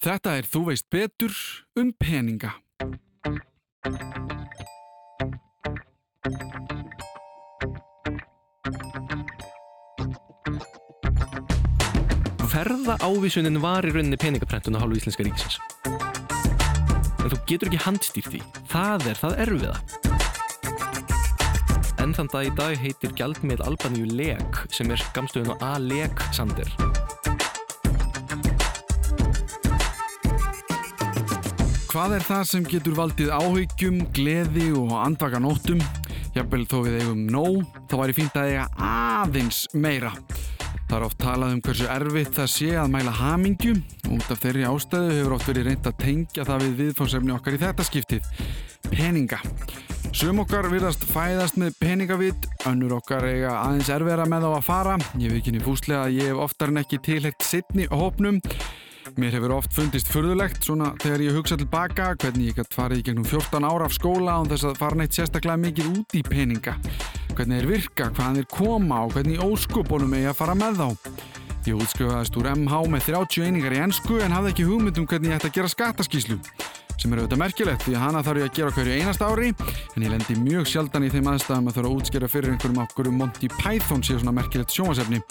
Þetta er Þú veist betur um peninga. Ferða ávísunin var í rauninni peningaprentun á hálfu íslenska ríkisins. En þú getur ekki handstýrt því. Það er það erfiða. En þann dag í dag heitir gjaldmiðl Albaníu LEG sem er gamstöðun á A-LEG Sander. Hvað er það sem getur valdið áhyggjum, gleði og andvaka nóttum? Jafnvel þó við eigum nóg, þá væri fínt að eiga aðeins meira. Það er oft talað um hversu erfitt það sé að mæla hamingju. Út af þeirri ástæðu hefur oft verið reynd að tengja það við viðfórsefni okkar í þetta skiptið. Peninga. Sum okkar virðast fæðast með peningavitt, önnur okkar eiga aðeins erfiðra með á að fara. Ég veit ekki fúslega að ég hef oftar en ekki tilhægt sittni hópnum. Mér hefur oft fundist furðulegt svona þegar ég hugsa tilbaka hvernig ég gætt farið í gegnum 14 ára af skóla án þess að fara neitt sérstaklega mikið út í peninga. Hvernig þeir virka, hvaðan þeir koma og hvernig óskupunum eigi að fara með þá. Ég útskrifaðist úr MH með 30 einingar í ennsku en hafði ekki hugmynd um hvernig ég ætti að gera skattaskíslu sem er auðvitað merkilegt því að hana þarf ég að gera hverju einast ári en ég lendi mjög sjaldan í þeim aðstæðum að þurfa að útskjera fyrir einhverjum okkur Monty Python séu svona merkilegt sjómasefni.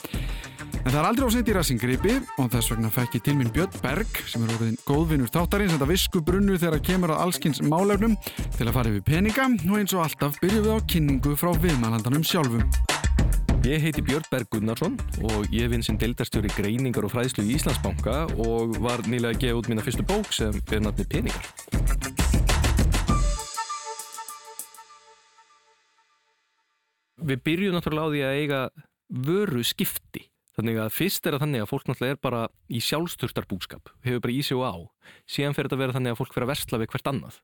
En það er aldrei á sent í rassingripi og þess vegna fekk ég til minn Björn Berg sem er orðin góðvinnur þáttarins þetta visku brunnu þegar kemur að allskins málefnum til að fara yfir peninga og eins og alltaf byrjuð við á kynningu frá viðmælandanum sjálfum. Ég heiti Björn Berg Gunnarsson og ég vinn sem deildarstjóri greiningar og fræðslu í Íslandsbanka og var nýlega að gefa út mína fyrstu bók sem er nafni Peningar. Við byrjum náttúrulega á því að eiga vöru skipti. Þannig að fyrst er það þannig að fólk náttúrulega er bara í sjálfsturtarbúskap, hefur bara í sig og á. Síðan fer þetta að vera þannig að fólk fer að versla við hvert annað.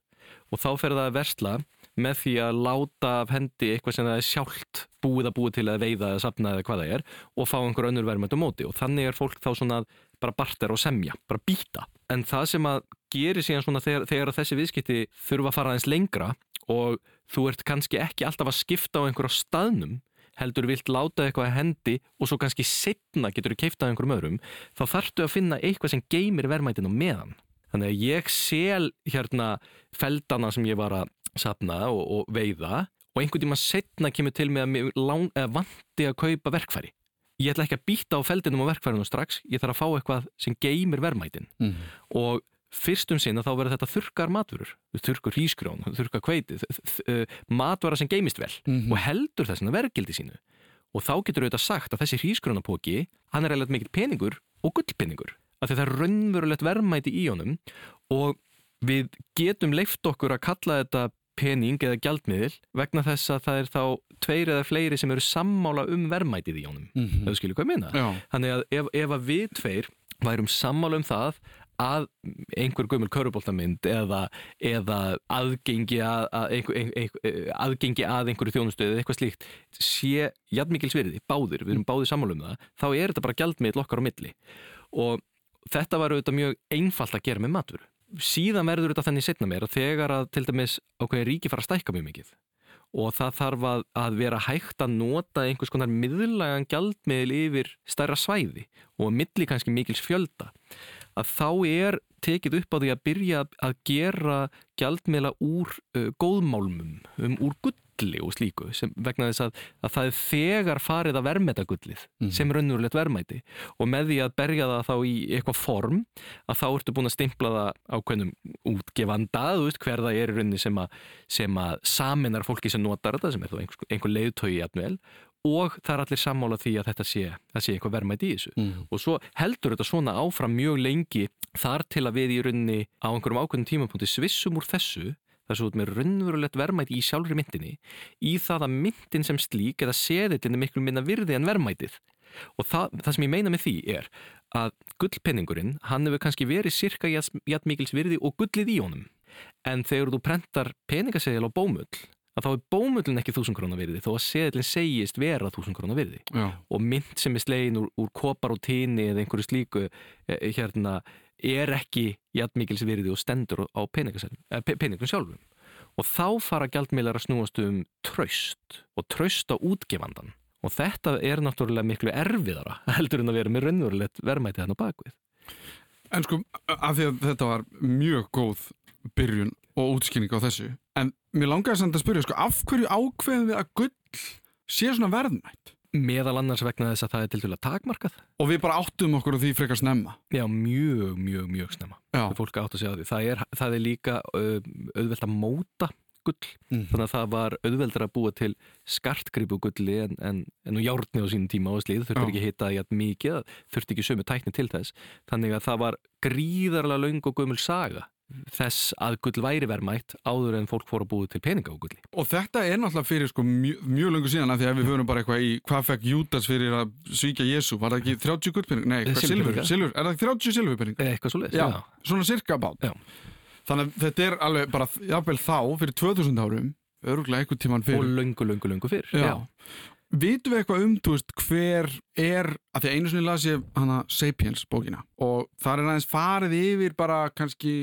Og þá fer það að versla með því að láta af hendi eitthvað sem það er sjálft búið að búið til að veiða eða sapna eða hvað það er og fá einhver önnur verðmætt á móti og þannig er fólk þá svona bara barter og semja, bara býta. En það sem að gerir síðan svona þegar, þegar þessi viðskipti þurfa að fara aðeins lengra og þú ert kannski ekki alltaf að skipta á einhverjum staðnum heldur vilt láta eitthvað að hendi og svo kannski setna getur þú keiftað einhverjum öðrum þá þarftu að finna eitthvað sem geymir verðmætin á meðan. Þannig að ég sel hérna feldana sem ég var að sapna og, og veiða og einhvern tíma setna kemur til mig að lang, vanti að kaupa verkfæri. Ég ætla ekki að býta á feldinum og verkfærinu strax, ég þarf að fá eitthvað sem geymir verðmætin mm. og fyrstum sinna þá verður þetta þurkar matvörur, þurkur hískrón, þurkar kveitið, matvara sem geymist vel mm -hmm. og heldur þess að verðgildi sínu. Og þá getur auðvitað sagt að þessi hískrónapóki, hann er reyðilegt mikill peningur og gullpeningur, af því það er raunverulegt verðmæti í honum og við getum leift okkur að kalla þetta pening eða gjaldmiðil vegna þess að það er þá tveir eða fleiri sem eru sammála um verðmætið í honum. Mm -hmm. eða skilju hvað ég minna þannig að ef, ef að við tveir værum sammála um það að einhver gömul köruboltamynd eða, eða aðgengi að, að, einhver, einhver, aðgengi að einhverju þjónustöðu eða eitthvað slíkt sé jafnmikil svirði, báðir, við erum báðir sammála um það þá er þetta bara gjaldmiðil okkar á milli. Og þetta var auðvitað mjög einfalt að gera með matur síðan verður þetta þenni setna meira þegar að til dæmis ákveði ríki fara að stækka mjög mikið. Og það þarf að, að vera hægt að nota einhvers konar miðlagan gjaldmiðl yfir stærra svæði og milli kannski mikils fjölda að þá er tekið upp á því að byrja að gera gjaldmiðla úr uh, góðmálmum, um, úr gulli og slíku, sem, vegna þess að, að það er þegar farið að vermeta gullið mm. sem raunverulegt vermæti og með því að berja það þá í eitthvað form að þá ertu búin að stimpla það á hvernig útgefanda, þú veist hver það er í rauninni sem að, sem að saminar fólki sem notar þetta, sem er þá einhver, einhver leiðtögi jætnuvel og það er allir sammála því að þetta sé, sé eitthvað vermæti í þessu. Mm. og svo heldur þetta svona áfram mjög lengi þar til að við í rauninni á einhverjum ákveðnum tímapunkti svissum úr þessu þar svo með raunverulegt vermæti í sjálfri myndinni í það að myndin sem slík eða seðillin er miklu minna virði en vermætið og það, það sem ég meina með því er að gullpenningurinn hann hefur kannski verið cirka jætt mikils virði og gullið í honum. En þegar þú prentar peningasegil á bómull að þá er bómullin ekki þúsund krónar virði þó að seðlinn segist vera þúsund krónar virði. Já. og mynd sem er slegin úr, úr kopar og tíni eða einhverju slíku e, hérna, er ekki jætmikils virði og stendur á peningum sjálfum. Og þá fara gjaldmiðlar að snúast um tröst og tröst á útgefandan og þetta er náttúrulega miklu erfiðara heldur en að vera með raunverulegt verðmæti þannig bakvið En sko, af því að þetta var mjög góð byrjun og útskynning á þessu en mér langaði samt að spyrja, sko, af hverju ákveðum við að gull sé svona verðmætt? Meðal annars vegna þess að það er til dæla takmarkað. Og við bara áttum okkur á því frekar snemma. Já, mjög, mjög, mjög snemma. Fólk átt að segja því. Það er, það er líka uh, auðvelt að móta gull. Mm. Þannig að það var auðveldar að búa til skartgripu gulli en, en, en járni á sínum tíma á slíð. Þurfti ekki hita í að mikið, þurfti ekki sömu tækni til þess. Þannig að það var gríðarlega löng og gömul saga þess að gull væri verðmætt áður en fólk fór að búið til peninga á gulli. Og þetta er náttúrulega fyrir sko mjög, mjög löngu síðan að því að við höfum bara eitthvað í hvað fekk Júdas fyrir að svíkja Jésu, var það ekki 30 gullpenning? Nei, hvað silfur, silfur, er það ekki 30 silfurpenning? Eitthvað svo leiðis, Já, svona cirka bát. Já. Þannig að þetta er alveg bara, jáfnvel þá, fyrir 2000 árum, öruglega einhvern tíman Og fyrir. löngu, löngu, löngu fyrr. Já. Vitum við eitthvað um, þú veist, hver er, að því einu sinni las ég hana Sapiens bókina og það er aðeins farið yfir bara kannski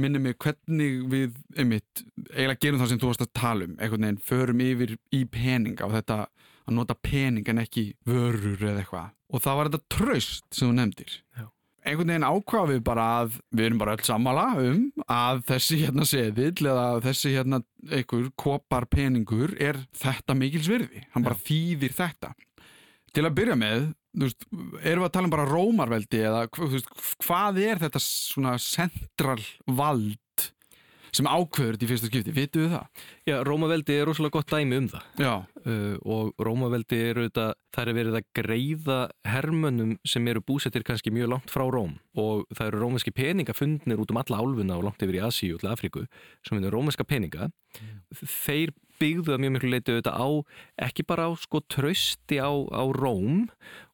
minni mig hvernig við, einmitt, eiginlega gerum það sem þú varst að tala um, einhvern veginn, förum yfir í peninga og þetta að nota pening en ekki vörur eða eitthvað og það var þetta tröst sem þú nefndir. Já. Einhvern veginn ákvað við bara að við erum bara öll sammála um að þessi hérna seðill eða þessi hérna einhver kopar peningur er þetta mikils virði. Hann bara þýðir þetta. Til að byrja með, þú veist, erum við að tala um bara rómarveldi eða veist, hvað er þetta svona central vald sem ákveður þetta í fyrsta skipti? Vitu við það? Já, Rómaveldi er rosalega gott dæmi um það. Uh, og Rómaveldi eru þetta, það er verið að greiða hermönnum sem eru búsettir kannski mjög langt frá Róm og það eru rómverski peninga fundnir út um alla álfuna og langt yfir í Asíu og til Afríku sem er rómverska peninga þeir byggðu það mjög miklu leiti auðvitað á ekki bara á sko trösti á, á Róm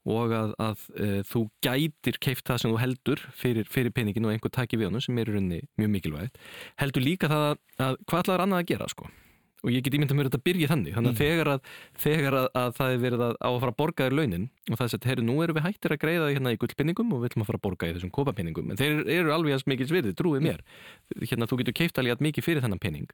og að, að e, þú gætir keift það sem þú heldur fyrir, fyrir peningin og einhver taki við honum sem er í rauninni mjög mikilvægt. Heldur líka það að, að hvað ætlaður annað að gera sko? Og ég get ímyndað mér að þetta byrja þannig. Þannig að þegar, að, þegar að, að það er verið að, á að fara að borga þér launin og það er að herri, nú erum við hættir að greiða hérna í gullpinningum og við ætlum að fara að borga í þessum kópapinningum en þeir eru alveg að smikils virði, trúið mér. Hérna þú getur keift alveg mikið fyrir þennan pinning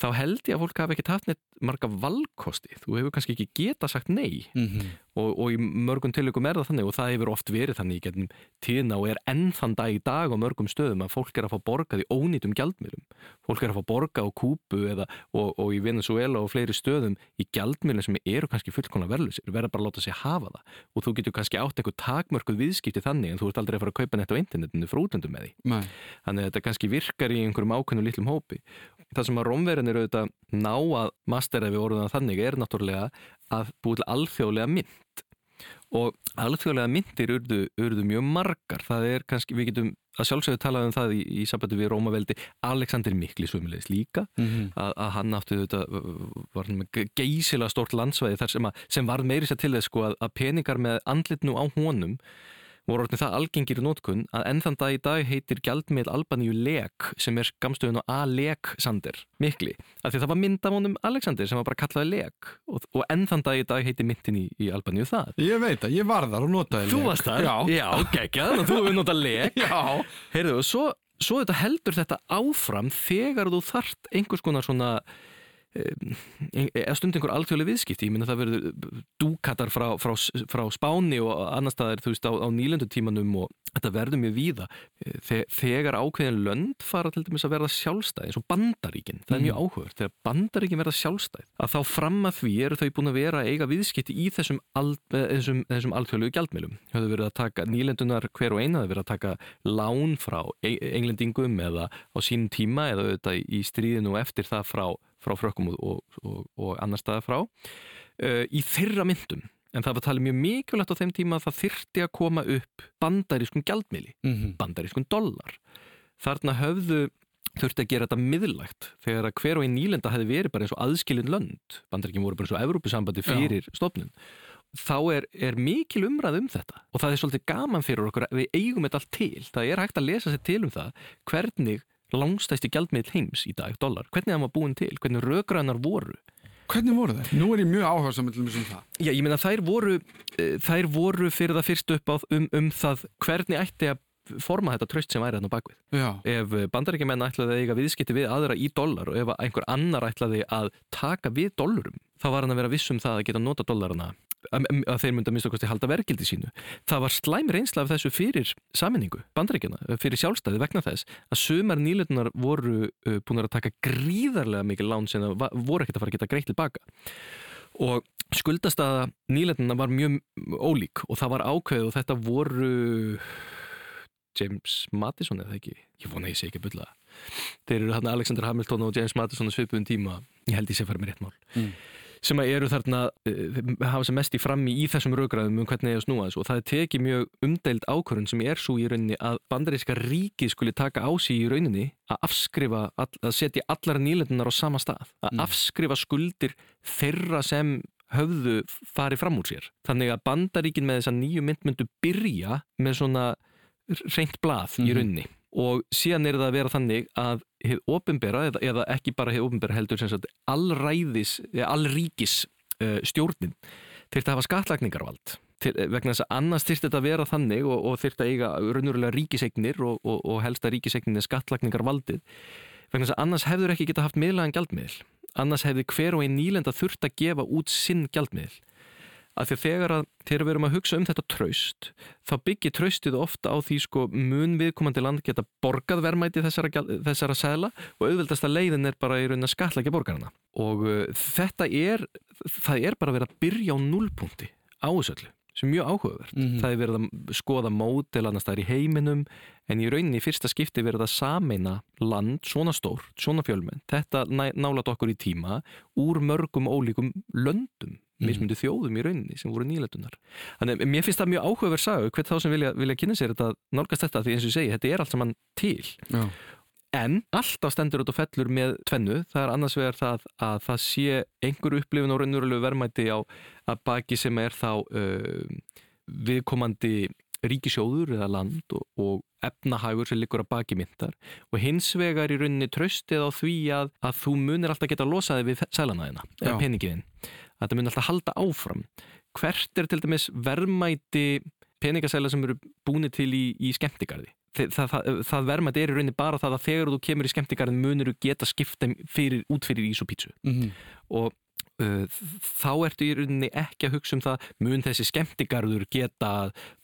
þá held ég að fólk hafi ekkert haft neitt marga valkosti, þú hefur kannski ekki geta sagt nei Mm -hmm. Og, og í mörgum tilökum er það þannig og það hefur oft verið þannig í getnum tíðna og er enn þann dag í dag á mörgum stöðum að fólk er að fá borgað í ónýtum gjaldmiðlum. Fólk er að fá borgað á Kúbu eða, og, og í Venezuela og fleiri stöðum í gjaldmiðlum sem eru kannski fullkona verðlusir verða bara að láta sig hafa það. Og þú getur kannski átt eitthvað takmörkuð viðskipti þannig en þú ert aldrei að fara að kaupa netta á internetinu frá útlöndum með því. Nei. þannig að þetta kannski virkar í einhverjum ákveðnum litlum hópi. Það sem að rómverðin eru auðvitað ná að mastera við orðuna þannig er náttúrulega að búið til alþjóðlega mynd. Og alþjóðlega myndir urðu, urðu mjög margar. Það er kannski, við getum að sjálfsögðu talað um það í, í sambandi við Rómaveldi. Alexander Mikli svömmulegis líka Mm -hmm. að, að hann átti þetta var hann með geysilega stort landsvæði þar sem, að, sem var meiri sér til þess sko að, að peningar með andlitnu á honum voru orðin það algengir í nótkunn að enn þann dag í dag heitir gjaldmiðl Albaníu lek sem er skamstöðun á Aleksander mikli, af því að það var mynd af honum Alexander sem var bara kallaði lek og, og enn þann dag í dag heitir myndin í, í Albaníu það Ég veit að ég var þar og notaði Þú lek. varst það? Já. Já, geggjað, þú hefur notað lek Já. Heyrðu, og svo, svo heldur þetta áfram þegar þú þart einhvers konar svona eða stund einhver alþjóðlega viðskipti. Ég minna það verður dúkatar frá, frá, frá Spáni og annar staðar þú veist á, á nýlendutímanum og þetta verður mjög víða. Þe, þegar ákveðin lönd fara til dæmis að verða sjálfstæð eins og bandaríkin, það er mjög áhugavert. Þegar bandaríkin verða sjálfstæð að þá fram að því eru þau búin að vera að eiga viðskipti í þessum, al, þessum, þessum alþjóðlegu gjaldmilum höfðu verið að taka nýlendunar hver og eina höfðu verið að taka lán frá englendingum eða á sínum tíma eða auðvitað í stríðinu og eftir það frá, frá frökkum og, og, og, annar staða frá. Uh, í þeirra myndum en það var talið mjög mikilvægt á þeim tíma að það þyrti að koma upp bandarískun gjaldmili Mm -hmm. bandarískun dollar. Þarna höfðu þurfti að gera þetta miðlægt þegar að hver og einn nýlenda hefði verið bara eins og aðskilin lönd. Bandaríkin voru bara eins og Evrópusambandi fyrir stofnun. Þá er, er mikil umræð um þetta og það er svolítið gaman fyrir okkur að við eigum þetta allt til, það er hægt að lesa sér til um það hvernig langstæsti gjaldmiðl heims í dag, dollar, hvernig það var búin til hvernig rökgrænar voru Hvernig voru þeir? Nú er ég mjög áhuga um það. Já, ég meina þær voru eh, þær voru fyrir það fyrst upp á um, um það hvernig ætti að forma þetta tröst sem væri þarna bakvið. Já. Ef bandaríkjumenn ætlaði að eiga viðskipti við aðra í dollar og ef einhver annar ætlaði að taka við dollarum, þá var hann að vera viss um það að geta nota dollarana að, að þeir mynda minnst okkur halda vergildi sínu. Það var slæm reynsla af þessu fyrir saminningu, bandrækjana, fyrir sjálfstæði vegna þess að sumar nýletunar voru uh, búin að taka gríðarlega mikið lán sem voru ekkert að fara að geta greitt tilbaka. Og skuldastaða nýletunar var mjög ólík og það var ákveð og þetta voru James Madison eða ekki? Ég vona ég sé ekki að bylla þeir eru þarna Alexander Hamilton og James Madison svipuðum tíma. Ég held ég sé að fara með rétt mál. Mm. Sem eru þarna uh, hafa sem mest í frammi í þessum raugraðum um hvernig það er að snúa þessu og það er tekið mjög umdeild ákvörðun sem er svo í rauninni að bandaríska ríki skuli taka á sig í rauninni að afskrifa, að setja allar nýlendunar á sama stað, að mm. afskrifa skuldir þeirra sem höfðu farið fram úr sér. Þannig að bandaríkin með þessa nýju mynd myndu byrja með svona reynt blað mm -hmm. í mhm. raunni og síðan er það að vera þannig að hefð ofinbera, eða, eða ekki bara hefð ofinbera heldur sem sagt allræðis allríkis uh, stjórnin þurft að hafa skattlagningarvald. Til, vegna þess að annars þurft þetta að vera þannig og, og þurft að eiga raunurulega ríkisegnir og, og, og helsta ríkisegnir skattlagningarvaldið. Vegna þess að annars hefður ekki geta haft miðlagan gjaldmiðl annars hefði hver og einn nýlenda þurft að gefa út sinn gjaldmiðl að því þegar að þegar við erum að hugsa um þetta tröst þá byggir tröstið ofta á því sko mun viðkomandi land geta borgað verðmæti þessara, þessara segla og auðvildasta leiðin er bara í raunin að skalla ekki borgarna og uh, þetta er það er bara verið að byrja á nullpunkti á þessu öllu sem er mjög áhugavert. Mm -hmm. Það er verið að skoða mótel annars það er í heiminum en í rauninni í fyrsta skipti verið að sameina land svona stór, svona fjölmenn þetta nálat okkur í tíma úr mörgum ólíkum löndum. Mismundu þjóðum í rauninni sem voru nýletunar þannig að mér finnst það mjög áhugaverð sagu hvert þá sem vilja, vilja kynna sér þetta nálgast þetta því eins og ég segi, þetta er allt saman til. Já. en alltaf stendur þetta og fellur með tvennu, það er annars vegar það að það sé einhver upplifin og raunverulegu verðmæti á að baki sem er þá uh, viðkomandi ríkisjóður eða land og, og efnahagur sem liggur að baki myndar. Og hins vegar í rauninni tröstið á því að, að þú munir alltaf geta að losa þig við sælanaðina eða peningiðin að það mun alltaf halda áfram. Hvert er til dæmis verðmæti peningasæla sem eru búin til í, í skemmtigarði? Það, það, það verðmæti er í rauninni bara það að þegar þú kemur í skemmtigarðin munir þú geta skipta fyrir, út fyrir ís og pítsu. Mm -hmm. og þá ertu í rauninni ekki að hugsa um það mun þessi skemmtigarður geta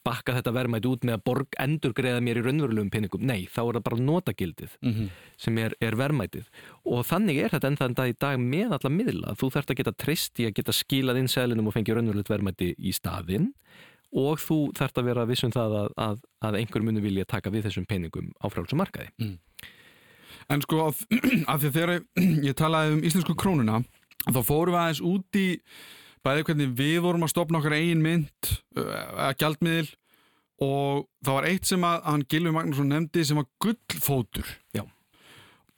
bakka þetta verðmæti út með að borg endur greiða mér í raunverulegum peningum? Nei, þá er það bara notagildið mm -hmm. sem er, er verðmætið. Og þannig er þetta ennþann dag í dag með alla miðla. Þú þarfst að geta trist í að geta skilað inn selinum og fengið raunverulegt verðmæti í staðinn. Og þú þarfst að vera vissum það að, að, að einhver muni vilja taka við þessum peningum á frálsum markaði. Mm. En sko af því þegar ég talaði um íslensku krónuna þá fórum við aðeins út í bæði hvernig við vorum að stopna okkar eigin mynd eða gjaldmiðil og það var eitt sem að hann Gilvi Magnússon nefndi sem var gullfótur Já.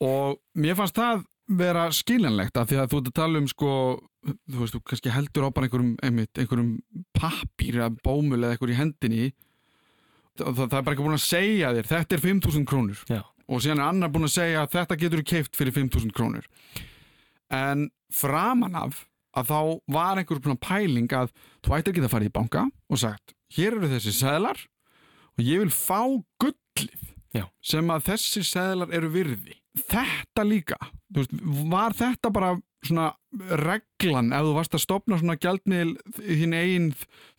og mér fannst það vera skiljanlegt af því að þú ert að tala um sko, þú veist, þú kannski heldur á bara einhverjum, einmitt, einhverjum pappir eða bómul eða einhver í hendinni það, það er bara ekki búin að segja þér þetta er 5.000 krónur Já. og síðan er annar búin að segja að þetta getur keift fyrir 5.000 krónur en framan af að þá var einhver pæling að þú ættir ekki að fara í banka og sagt, hér eru þessi seglar og ég vil fá gullið Já. sem að þessi seglar eru virði þetta líka veist, var þetta bara svona reglan ef þú varst að stopna svona gjaldmiðl þín eigin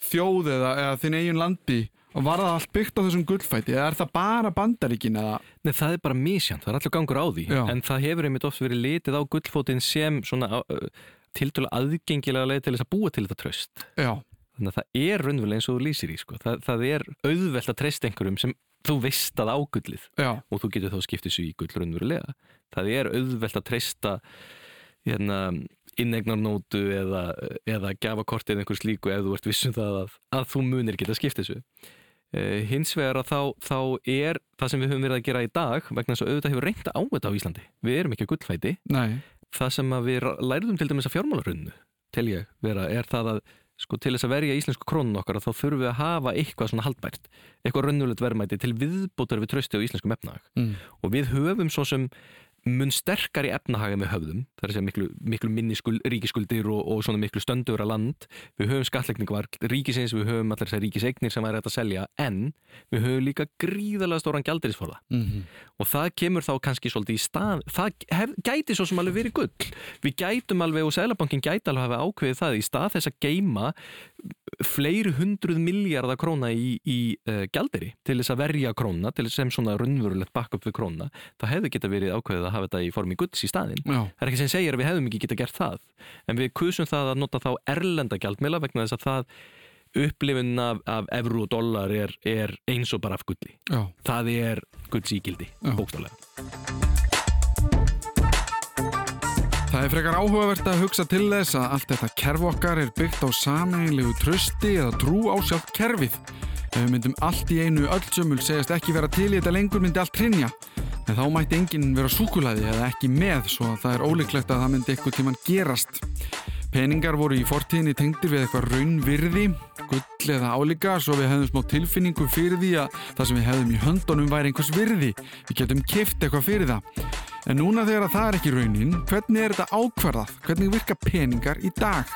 þjóð eða, eða þín eigin landi og var það allt byggt á þessum gullfæti eða er það bara bandaríkin eða? Nei það er bara mísjant, það er alltaf gangur á því Já. en það hefur einmitt oft verið litið á gullfótin sem svona til dælu aðgengilega leið til þess að búa til þetta tröst Já. þannig að það er raunverulega eins og þú lýsir í sko. það, það er auðvelt að treysta einhverjum sem þú veist að águllið og þú getur þá skiptið svo í gull raunverulega það er auðvelt að treysta hérna, innegnarnótu eða, eða gafakortið einhvers líku ef þú ert vissum það að, að þú munir geta skiptið svo uh, hins vegar að þá, þá er það sem við höfum verið að gera í dag vegna þess að auðvitað hefur reynda á þetta á Íslandi við erum ekki að gullfæti Nei. það sem við læriðum til dæmis að fjármálarunnu til ég vera er það að sko, til þess að verja íslensku krónun okkar þá þurfum við að hafa eitthvað svona haldbært eitthvað raunulegt verðmæti til viðbútar við trösti á íslenskum efnag mm. og við höfum svo sem mun sterkari efnahaga með höfðum, það er að segja miklu, miklu minni skul, ríkiskuldir og, og svona miklu stöndur að land, við höfum skatleikningvar ríkisins, við höfum allar þessar ríkisegnir sem væri hægt að selja, en við höfum líka gríðalega stóran gjaldirisforða mm -hmm. og það kemur þá kannski svolítið í stað, það hef, gæti svo sem alveg verið gull, við gætum alveg og Sælabankin gæti alveg hafa ákveðið það í stað þess að geima fleiri hundruð miljardar króna í, í uh, gjaldiri til þess að verja króna, til þess að hafa þetta í formi gulds í staðin Já, það er ekki sem segir að við hefðum ekki geta gert það en við kusum það að nota þá erlenda gjaldmila vegna þess að það upplifun af, af evru og dólar er, er eins og bara af gulli já, það er gulds ígildi, Já. bókstálega Það er frekar áhugavert að hugsa til þess að allt þetta kerf okkar er byggt á sameinlegu trösti eða trú á sjálft kerfið. Ef við myndum allt í einu öll sömul segjast ekki vera til í þetta lengur myndi allt hrinja. En þá mætti enginn vera súkulaði eða ekki með svo að það er ólíklegt að það myndi eitthvað tíman gerast. Peningar voru í fortíðinni tengdir við eitthvað raunvirði, gull eða álíka svo við hefðum smá tilfinningu fyrir því að það sem við hefðum í höndunum væri einhvers virði. Við getum kift eitthvað fyrir það. En núna þegar að það er ekki raunin, hvernig er þetta ákvarðað? Hvernig virka peningar í dag?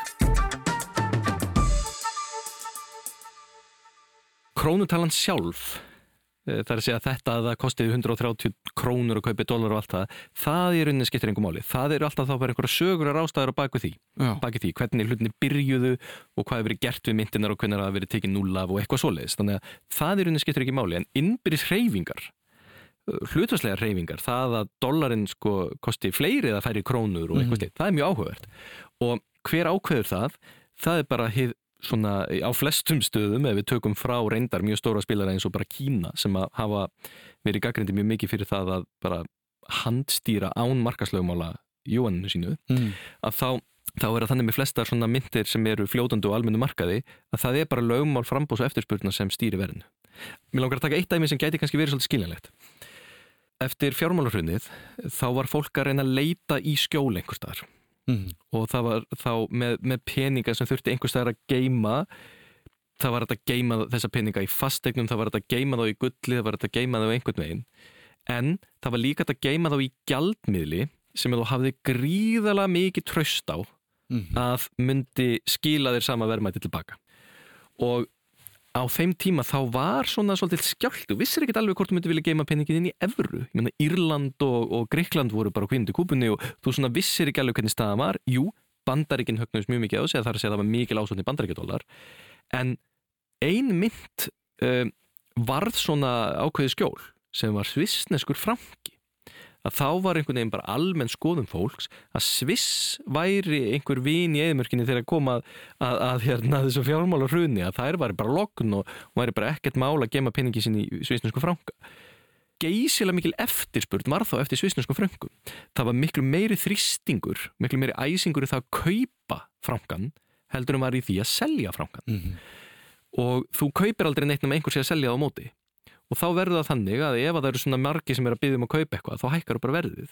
Krónutalan sjálf það er að segja þetta að það kostiði 130 krónur að kaupi dólar og allt það. Það í rauninni skiptir einhver máli. Það eru alltaf þá bara einhverja sögur að rástaður á baku því. Já, baki því, hvernig hlutinni byrjuðu og hvað hefur verið gert við myndinar og hvernig það hefur verið tekið núl af og eitthvað svoleiðis. Þannig að það í rauninni skiptir ekki máli. En innbyrðis hreyfingar hlutvarslega hreyfingar, það að dollarin sko kosti fleiri eða færri krónur og eitthvað Mhm. slíkt, það er mjög áhugavert. Og hver ákveður það? Það er bara svona á flestum stöðum ef við tökum frá reyndar mjög stóra spilara eins og bara Kína sem að hafa verið gaggrindi mjög mikið fyrir það að bara handstýra án markaslögumála jóaninu sínu mm. að þá, þá er það þannig með flestar svona myndir sem eru fljótandi og almennu markaði að það er bara lögmál frambóðs og eftirspurna sem stýri verðinu. Mér langar að taka eitt dæmi sem gæti kannski verið svolítið skiljanlegt. Eftir fjármálarhrunnið þá var fólk að reyna að leita í skjól einhvers staðar Mm. og það var þá með, með peninga sem þurfti einhvers staðar að geima það var þetta að geima þessa peninga í fastegnum, það var þetta að geima þá í gulli, það var þetta að geima þá einhvern veginn en það var líka þetta að geima þá í gjaldmiðli sem þú hafði gríðalega mikið tröst á Mm. að myndi skila þér sama verðmæti tilbaka og á þeim tíma þá var svona svolítið skjált, þú vissir ekkert alveg hvort þú myndi vilja geima peningin inn í evru. Ég meina Írland og, og Greikland voru bara hvindi kúpunni og þú svona vissir ekki alveg hvernig staðan var. Jú, bandaríkin högnuðs mjög mikið á sig það er að segja að það var mikil ásvöldni bandaríkjadólar en ein mynd um, varð svona ákveði skjól sem var svissneskur franki að þá var einhvern veginn bara almenn skoðum fólks að Sviss væri einhver vin í eðmörkinni þegar að koma að, að, að hérna, þessu fjármálar hruni að þær væri bara lokn og, væri bara ekkert mál að gema peningi sinni í svissnesku franka. Geysilega mikil eftirspurn var þá eftir svissnesku fröngum. Það var miklu meiri þrýstingur miklu meiri æsingur í það að kaupa frankan heldur en var í því að selja frankan Mm. og þú kaupir aldrei neitt nema einhver sé að selja það á móti og þá verður það þannig að ef að það eru svona margi sem er að byggja um að kaupa eitthvað þá hækkar þú bara verðið.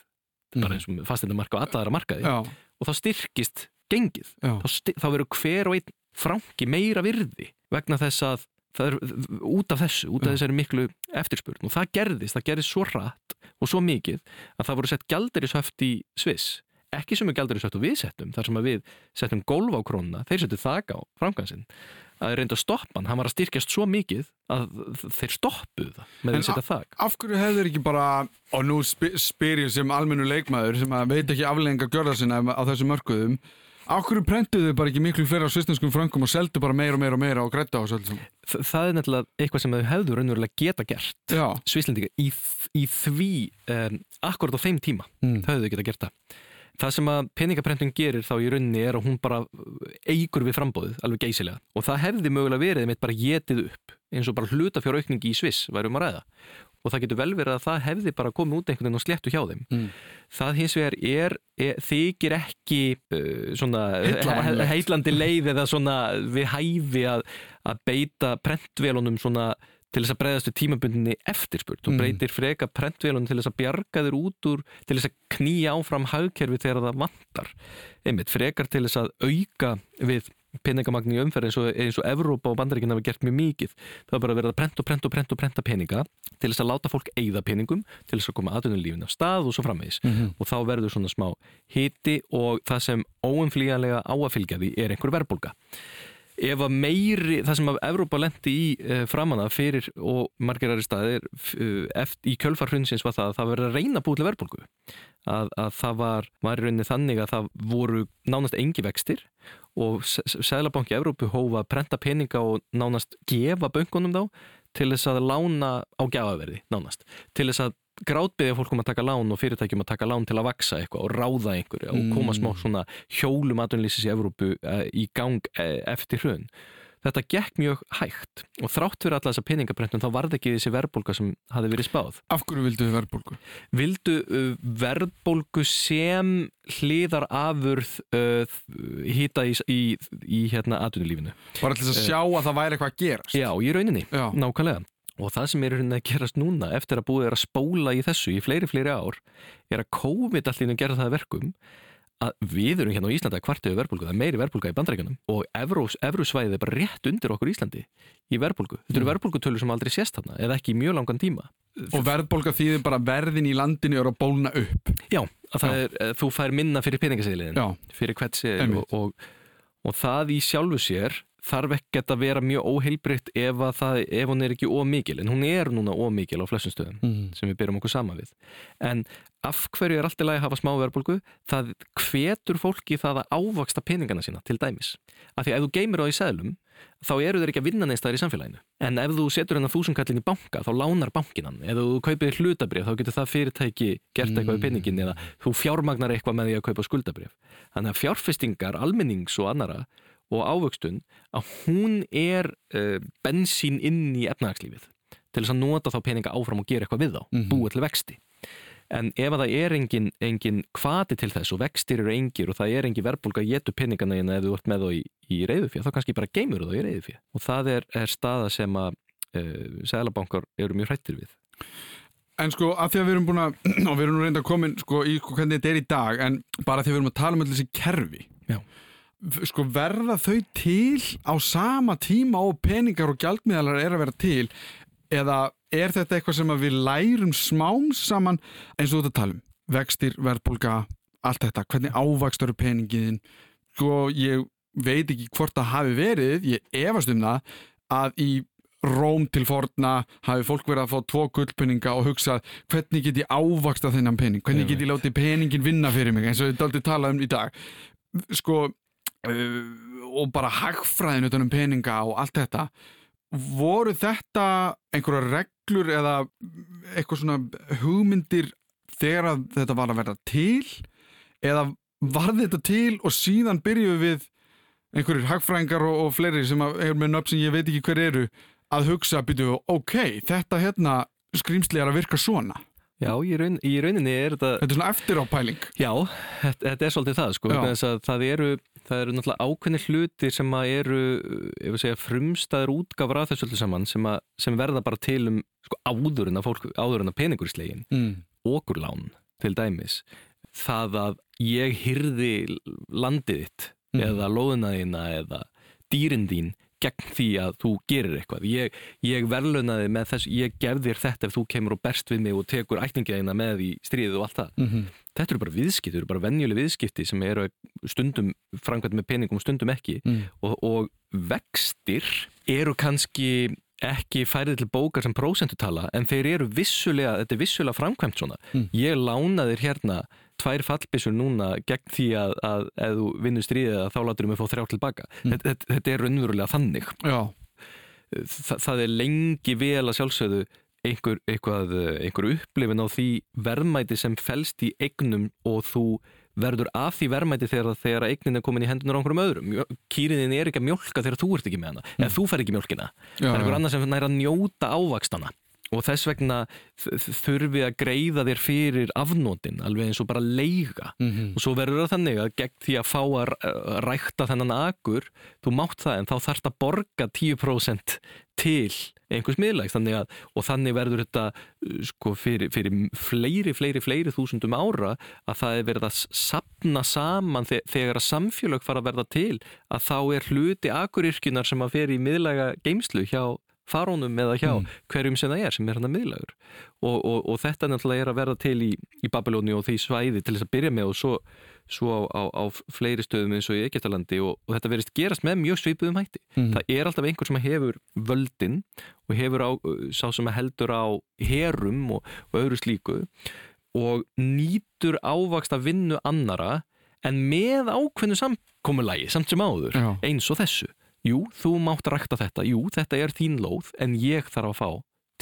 Mhm. bara eins og fastinu marka og alla aðra markaði. Já, og þá styrkist gengið. Þá, sti- þá verður hver og einn franki meira virði vegna þess að það er út af þessu, út af Já. þessari miklu eftirspurn. Og það gerðist, það gerðist svo hratt og svo mikið að það voru sett gjalderisöft í Sviss. Ekki sem er gjalderisöft og við settum þar sem við settum golf á krónuna, þeir settu þak á frankansinn að þeir reyndu að stoppa hann, hann var að styrkjast svo mikið að þeir stoppuðu það með því að setja þak. af hverju hefur ekki bara, og nú sp spyr ég sem almennu leikmaður sem að veit ekki aflengar gjörða sinna á þessum mörkuðum, af hverju prentuðu bara ekki miklu fleira svistnenskum fröngum og seldu bara meira og meira og meira og grætta á þessu það er nefnilega eitthvað sem þau hefðu raunverulega geta gert Svislendinga í, í því um, akkurat á þeim tíma mm. það hefðu geta gert það það sem að peningaprentun gerir þá í rauninni er að hún bara eigur við frambóðið alveg geysilega. Og það hefði mögulega verið mitt bara getið upp eins og bara hlutafjár aukningi í Sviss væri um að ræða. Og það getur vel verið að það hefði bara komið út einhvern veginn og sléttu hjá þeim. Mm. það hins vegar er, er þykir ekki uh, svona heillandi leið. eða svona við hæfi að, að beita prentvélunum svona til þess að breyðast við tímabundinni eftirspurt Mm. breytir freka prentvélunum til þess að bjarga þér út úr til þess að knýja áfram hagkerfi þegar það vantar. Einmitt frekar til þess að auka við peningamagn í umferð eins og, eins og Evrópa og Bandaríkinn hafa gert mjög mikið. Það var bara verið að prenta og prenta og prenta og prenta peninga til þess að láta fólk eigða peningum til þess að koma aðunulífin af stað og svo framvegis. Mhm. og þá verður svona smá hiti og það sem óumflýjanlega á að fylgja því er einhver verðbólga ef að meiri, það sem að Evrópa lendi í uh, framanna fyrir og margirari staðir uh, eftir, í kjölfar hrunsins var það að það verið að reyna búið til verðbólgu. Að, að það var, var í rauninni þannig að það voru nánast engi vextir og Sælabanki Evrópu hófa að prenta peninga og nánast gefa böngunum þá til þess að lána á gjafaverði nánast, til þess að grátbyggja fólk um að taka lán og fyrirtækjum að taka lán til að vaksa eitthvað og ráða einhverju og koma smá svona hjólum aðunlýsis í Evrópu uh, í gang uh, eftir hrun. Þetta gekk mjög hægt og þrátt fyrir alla þessa peningabrentun þá varð ekki þessi verðbólka sem hafi verið spáð. Af hverju vildu þið verðbólgu? Vildu uh, verðbólgu sem hliðar afurð uh, hýta í, í, í hérna. Bara til þess að sjá að það væri eitthvað að gerast Já, í rauninni, Já. nákvæmlega. Og það sem er rauninni að gerast núna eftir að búið er að spóla í þessu í fleiri, fleiri ár er að COVID allir að gera það að verkum að við erum hérna á Íslandi að kvartuðu verðbólgu, það er meiri verðbólga í bandrækjunum og Evrós, Evrosvæðið er bara rétt undir okkur Íslandi í verðbólgu. Þetta eru Mm. verðbólgutölu sem aldrei sést þarna eða ekki í mjög langan tíma. Og verðbólga þýðir bara verðin í landinu er að bólna upp Já, er, eh, þú fær minna fyrir peningaseðliðin, Já, fyrir Einmitt. og, og, og það í sjálfu sér þarf ekkert að vera mjög óheilbritt ef, ef hún er ekki ómikil en hún er núna ómikil á flestum stöðum mm. sem við byrjum okkur sama við. En af hverju er allt í lagi að hafa smá verðbólgu? Það hvetur fólki það að ávaksta peningana sína til dæmis. Af því að ef þú geymir á í seðlum þá eru þeir ekki að vinna neins þar í samfélaginu. En ef þú setur hennar þúsundkallin í banka þá lánar bankinan, ef þú kaupir hlutabrif þá getur það fyrirtæki gert eitthvað Mm. í peningin eða þú fjármagnar eitthvað með því að kaupa skuldabrif þannig að fjárfestingar, almennings og annara og ávöxtun að hún er uh, bensín inn í efnagslífið til þess að nota þá peninga áfram og gera eitthvað við þá, Mhm. búa til vexti en ef að það er engin, engin kvati til þess og vextir eru engir og það er engin verðbólga að getu peningana hérna ef þú ert með þá í, í reyðufjö, þá kannski bara geymur þá í reyðufjö og það er, er staða sem að uh, sælabankar eru mjög hrættir við En sko, að því að við erum búin að, og við erum nú reynda að komin sko, í sko, hvernig þetta er í dag, en bara því að við erum að tala um allir þessi kerfi. Já. Sko, verða þau til á sama tíma og peningar og gjaldmiðalar er að vera til, eða er þetta eitthvað sem við lærum smám saman eins og þú ert að tala um? Vextir, verðbólga, allt þetta, hvernig ávakstur er peningin? Sko, ég veit ekki hvort það hafi verið, ég efast um það, að í Róm til forna hafi fólk verið að fá tvo gullpenninga og hugsa hvernig get ég ávaksta þennan penning hvernig get ég látið penningin vinna fyrir mig? Eins og við daldið talað um í dag. Sko og bara hagfræðin utan um peninga og allt þetta voru þetta einhverja reglur eða eitthvað svona hugmyndir þegar að þetta var að verða til? Eða var þetta til og síðan byrjuðu við einhverjir hagfræðingar og, og fleiri sem að- eru með nöfn sem ég veit ekki hver eru að hugsa, byrju, ok, þetta hérna skrýmsli er að virka svona. Já, í, raun, í rauninni er þetta þetta er svona eftir á pæling Já, þetta, þetta er svolítið það sko, að það eru það eru náttúrulega ákveðnir hlutir sem að eru ef við segja frumstæður útgáfur af þessu öllu saman sem, að, sem verða bara til um sko, áður en að fólk áður en að peningur í slegin mm. okurlán til dæmis það að ég hyrði landið þitt Mhm. eða lóðina þína eða dýrin þín gegn því að þú gerir eitthvað ég, ég verðlunaði með þess ég gef þér þetta ef þú kemur og berst við mig og tekur ætningiðina með í stríðið og allt það Mm -hmm. Þetta eru bara viðskipti, þetta eru bara venjuleg viðskipti sem eru stundum framkvæmt með peningum og stundum ekki Mm. og, og vextir eru kannski ekki færið til bókar sem prósentutala en þeir eru vissulega, þetta er vissulega framkvæmt svona. Mm. Ég lána þér hérna tvær fallbissur núna gegn því að, að ef þú vinnur stríðið að þá látur mig fá þrjá tilbaka. Mm. Þetta, þetta, þetta er raunverulega þannig. Já, Þa, það er lengi vel að sjálfsögðu einhver, eitthvað, einhver upplifin á því verðmæti sem felst í eignum og þú verður af því verðmæti þegar, þegar eignin er komin í hendunar á einhverjum öðrum. Kýriðin er ekki að mjólka þegar þú ert ekki með hana, eða þú fer ekki mjólkina. já, það er einhver já. annar sem nær að njóta ávakstana og þess vegna þurfi að greiða þér fyrir afnótin, alveg eins og bara leiga mm -hmm. og svo verður það þannig að gegn því að fá að rækta þennan agur þú mátt það en þá þarfst að borga 10% til einhvers að, og þannig verður þetta sko fyrir, fyrir fleiri, fleiri, fleiri þúsundum ára að það er verið að sapna saman þegar að samfélög fara að verða til að þá er hluti agurirkjunar sem að fer í miðlæga geimslu hjá farónum eða hjá mm. hverjum sem það er sem er hann að miðlagur og, og, og þetta náttúrulega er að verða til í, í Babilóni og því svæði til þess að byrja með og svo, svo á, á, á fleiri stöðum eins og í Egiptalandi og, og þetta verist gerast með mjög svipuðum hætti. Mm. Það er alltaf einhver sem hefur völdin og hefur á, sá sem heldur á herum og öðru slíku og nýtur ávakst að vinnu annara en með ákveðnu samkomulagi samt sem áður Já. eins og þessu jú, þú mátt rækta þetta, jú, þetta er þín lóð en ég þarf að fá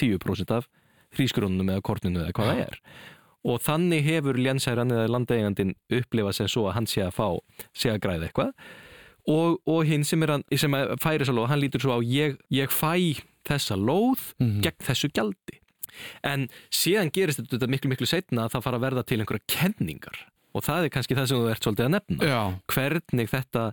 10% af hrísgrunum eða korninu eða hvað það er. Og þannig hefur lénsæran eða landeigandin upplifað sem svo að hann sé að fá sé að græða eitthvað. Og, og hinn sem, er, sem færi þessa lóð, hann lítur svo á ég, ég fæ þessa lóð mm -hmm. gegn þessu gjaldi. En síðan gerist þetta miklu miklu setna að það fara að verða til einhverja kenningar. Og það er kannski það sem þú ert svolítið að nefna. Já. hvernig þetta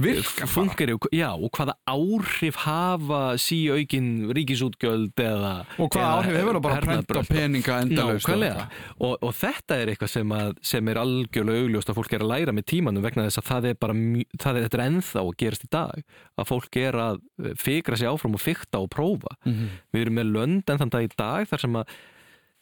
virka fungeri, já, og hvaða áhrif hafa síaukin ríkisútgjöld eða og hvaða eða, áhrif hefur það bara að prenta peninga endalaust og, og þetta er eitthvað sem, að, sem er algjörlega augljóst að fólk er að læra með tímanum vegna þess að það er bara það er, þetta er ennþá að gerast í dag. Að fólk er að eh, fikra sig áfram og fykta og prófa. Mm -hmm. við erum með lönd en þann dag í dag þar sem að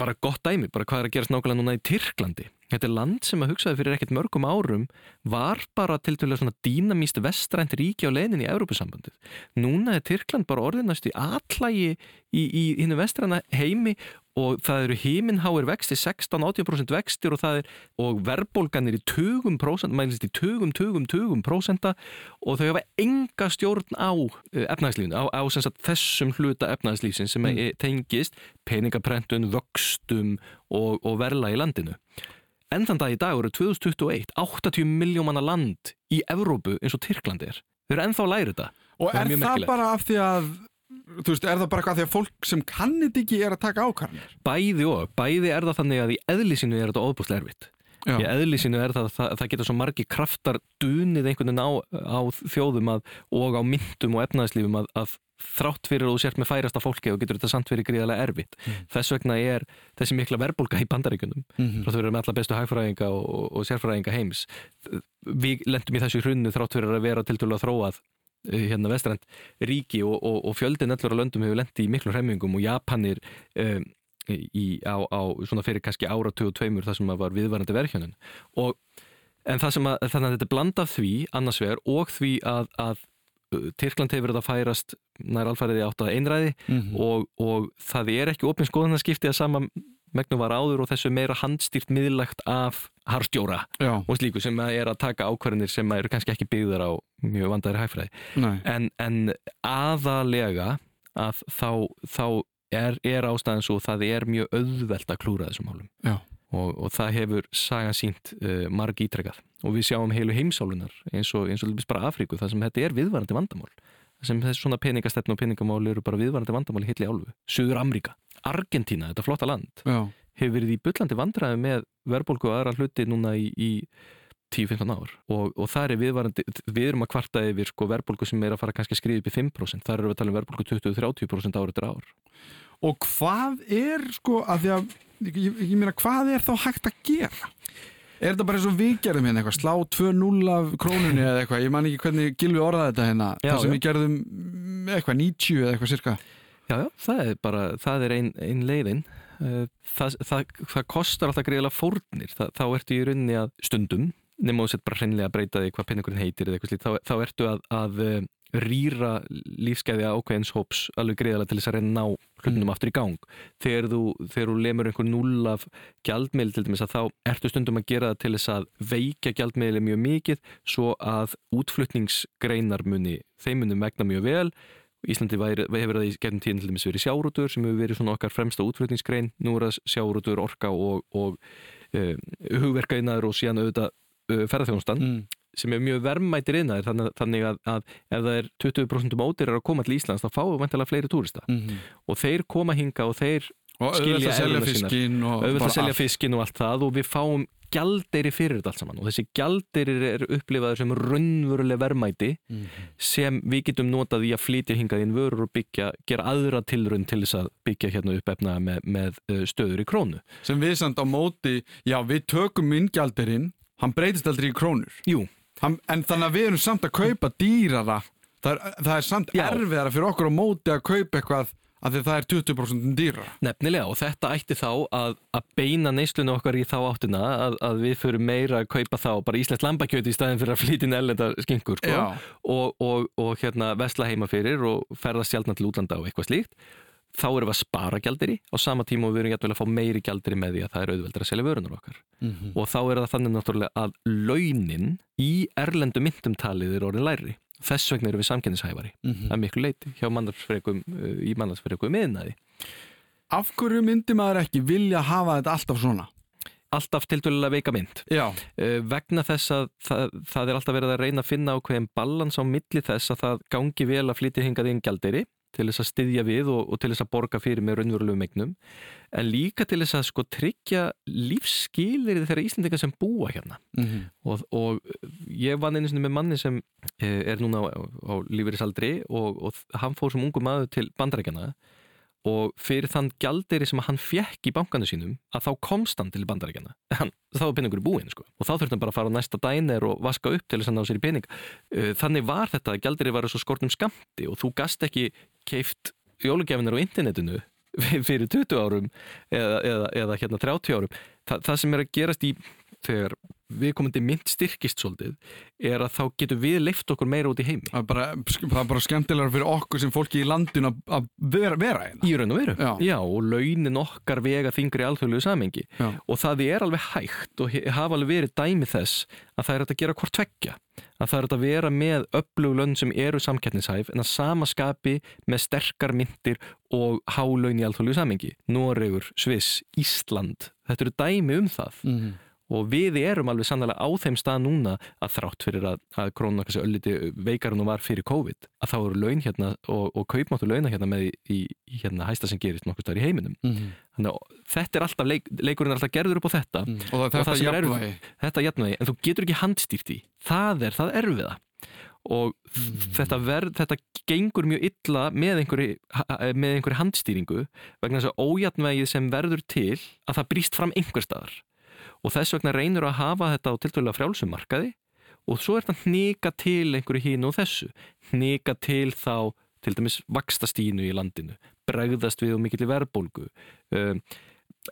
bara gott dæmi, bara hvað er að gerast nákvæmlega núna í Tyrklandi Þetta er land sem að hugsaði fyrir ekkert mörgum árum var bara til dælu svona dýnamíst vestrænt ríki á leinin í Európusambandið. Núna er Tyrkland bara orðinast í allægi í, í hinnu vestræna heimi og það eru heiminháir vexti, 16-80% vextir og það er, og verðbólganir í 20%, mælist í 20-20-20% prósenta og þau hafa enga stjórn á eh, efnæðslífinu, á, á sagt, þessum hluta efnæðslífsin sem mm. tengist peningaprentun, vöxtum og, og verla í landinu. En þann dag í dag eru 2021 80 miljómanna land í Evrópu eins og Tyrkland er. Þau eru ennþá að læra þetta. Og er það, það bara af því að, þú veist, er það bara af því að fólk sem kannit ekki er að taka ákvarðanir? Bæði og, bæði er það þannig að í eðlisínu er þetta ofbúslega erfitt. Já. Í eðlisínu er það að það, það geta svo margi kraftar dunið einhvern veginn á, á þjóðum að, og á myndum og efnaðslífum að, að þrátt fyrir að þú sért með færasta fólki og getur þetta samt fyrir gríðarlega erfitt mm. þess vegna er þessi mikla verbulga í bandaríkunum mm -hmm. þrátt fyrir erum alla bestu hægfræðinga og, og, og sérfræðinga heims við lendum í þessu hrunnu þrátt fyrir að vera til dælu að þróað eh, hérna vestrænt ríki og, og fjöldin öllur á löndum hefur lendi í miklu hremmingum og Japanir um, í, á, á svona fyrir kannski ára 22 þar sem að var viðvarandi verkjónun og en það sem að þannig að þetta bland af því annars vegar og því að, að Tyrkland hefur verið að færast nær alfæriði átt að einræði mm -hmm. og, og það er ekki ofin skoðanarskipti að sama megnum var áður og þessu meira handstýrt miðlagt af harstjóra Já. og slíku sem er að taka ákvarðinir sem eru kannski ekki byggðar á mjög vandæri hæfræði en, en aðalega að þá, þá er, er ástæðan svo það er mjög auðvelt að klúra þessum hálfum og, og það hefur saga sínt uh, marg ítrekkað og við sjáum heilu heimsálunar eins og, eins og bara Afríku þar sem þetta er viðvarandi vandamál. Sem þessi svona peningastefn og peningamál eru bara viðvarandi vandamál í hilli álfu. Suður Amríka, Argentína, þetta flotta land Já. hefur verið í byllandi vandræði með verðbólku og aðra hluti núna í, í 10-15 ár. Og, og það er viðvarandi, við erum að kvarta yfir sko, verðbólku sem er að fara kannski að skriða upp í 5% þar eru við að tala um verðbólku 20-30% árið til ár Og hvað er sko að því að ég, ég meina hvað er þá hægt að gera? Er þetta bara eins og við gerðum hérna eitthvað, slá 2-0 af krónunni eða eitthvað, ég man ekki hvernig Gilvi orðaði þetta hérna, það sem já. við gerðum eitthvað 90 eða eitthvað cirka. Já, já, það er bara, það er einn ein leiðin, eh, það, það, það kostar alltaf greiðilega fórnir, þá ertu í rauninni að stundum, nema þú sett bara hreinlega að breyta því hvað penningurinn heitir eða eitthvað slíkt, þá, þá ertu að, að eh, rýra lífskeiði ákveðins hóps alveg greiðalega til þess að reyna ná hlutunum mm. aftur í gang. Þegar þú, þegar þú lemur einhver null af gjaldmiðl til dæmis að þá ertu stundum að gera það til þess að veika gjaldmiðli mjög mikið svo að útflutningsgreinar muni, þeim muni megna mjög vel. Íslandi væri, hefur það í gefnum tíðin til dæmis verið sjárutur sem hefur verið svona okkar fremsta útflutningsgrein. Nú er það sjárutur, orka og, og uh, hugverkainaður og síðan auðvitað uh, ferðarþjónustan. Mm sem er mjög verðmætir innar þannig, þannig að, að ef það er 20% mótir að koma til Íslands þá fáum við vantilega fleiri túrista Mhm. og þeir koma hinga og þeir Og Skilja evruna sínar. og auðvitað selja allt. fiskinn og allt það og við fáum gjaldeyri fyrir þetta allt saman og þessi gjaldeyri er upplifaður sem raunveruleg verðmæti Mhm. sem við getum notað í að flytja hingað inn vörur og byggja, gera aðra tilrun til þess að byggja hérna upp efna með, með stöður í krónu. Sem við samt á móti, já við tökum inngjaldirinn, hann breytist aldrei í krónur. Jú, en þannig að við erum samt að kaupa dýrara. Það er, það er samt Já. erfiðara fyrir okkur á móti að kaupa eitthvað að því það er 20% dýrara. nefnilega og þetta ætti þá að, að beina neyslunum okkar í þá áttina að, að við förum meira að kaupa þá bara íslenskt lambakjöti í staðin fyrir að flytja inn ellenda skinkur sko? Og, og, og hérna vesla heima fyrir og ferðast sjálfna til útlanda og eitthvað slíkt þá erum við að spara gjaldiri á sama tíma og við erum jættvel að fá meiri gjaldiri með því að það er auðveldur að selja vörunar okkar Mhm. og þá er það þannig náttúrulega að launin í erlendu myndum talið er orðin læri þess vegna erum við samkennishæfari Mhm. það er miklu leiti hjá mannarsfrekum í mannarsfrekum miðnaði Af hverju myndi maður ekki vilja hafa þetta alltaf svona? alltaf tildulega veika mynd Já. uh, vegna þess að það, það er alltaf verið að reyna að finna ákveðin balans á milli þess að það gangi vel að flytja hingað inn gjaldeyri til þess að styðja við og, og til þess að borga fyrir með raunverulegum eignum en líka til þess að sko tryggja lífsskilir þeirra Íslendinga sem búa hérna Mhm. og, og ég vann einu sinni með manni sem eh, er núna á, á lífeyrisaldri og, og hann fór sem ungu maður til bandarækjana og fyrir þann gjaldeyri sem hann fjekk í bankanu sínum að þá komst hann til bandarækjana þá var peningur í búin sko. og þá þurfti hann bara að fara á næsta dænir og vaska upp til þess að ná sér í pening Eh, þannig var þetta að gjaldeyri var svo skortum skamti og þú gast ekki keift jólugefinir á internetinu fyrir 20 árum eða, eða, eða hérna 30 árum. Þa, það sem er að gerast í þegar viðkomandi mynd styrkist svolítið er að þá getur við leift okkur meira út í heimi Það er bara, það er bara skemmtilegar fyrir okkur sem fólki í landinu að- vera, vera hérna. í raun og veru Já. og launin okkar vega þingri alþjóðlegu samengi Já. og það er alveg hægt og hafa alveg verið dæmi þess að það er að gera hvort tveggja að það er að vera með öflug lönd sem eru samkettnishæf en að sama skapi með sterkar myndir og hálaun í alþjóðlegu samengi Noregur, Sviss, Ísland þetta eru dæmi um það Mhm. Og við erum alveg sannlega á þeim stað núna að þrátt fyrir að, að krónu kannski ölliti veikar hún var fyrir COVID að þá eru laun hérna og, og kaupmáttu launa hérna með í, í, hérna hæsta sem gerist nokkuð staðar í heiminum. Mhm. þannig að þetta er alltaf, leik, leikurinn er alltaf gerður upp á þetta. Og er Og þetta það sem er jafnvægi. þetta jafnvegi, en þú getur ekki handstýrt í það er það erfiða. Og þetta, verð, þetta gengur mjög illa með einhverju, með einhverju handstýringu vegna þess að ójafnvegið sem verður til að það brýst fram einhver staðar og þess vegna reynur að hafa þetta á tiltölulega frjálsum markaði. Og svo er þetta hnika til einhverju hínu og þessu. Hnika til þá til dæmis vakstastínu í landinu. Bregðast við og mikill í verðbólgu. Um,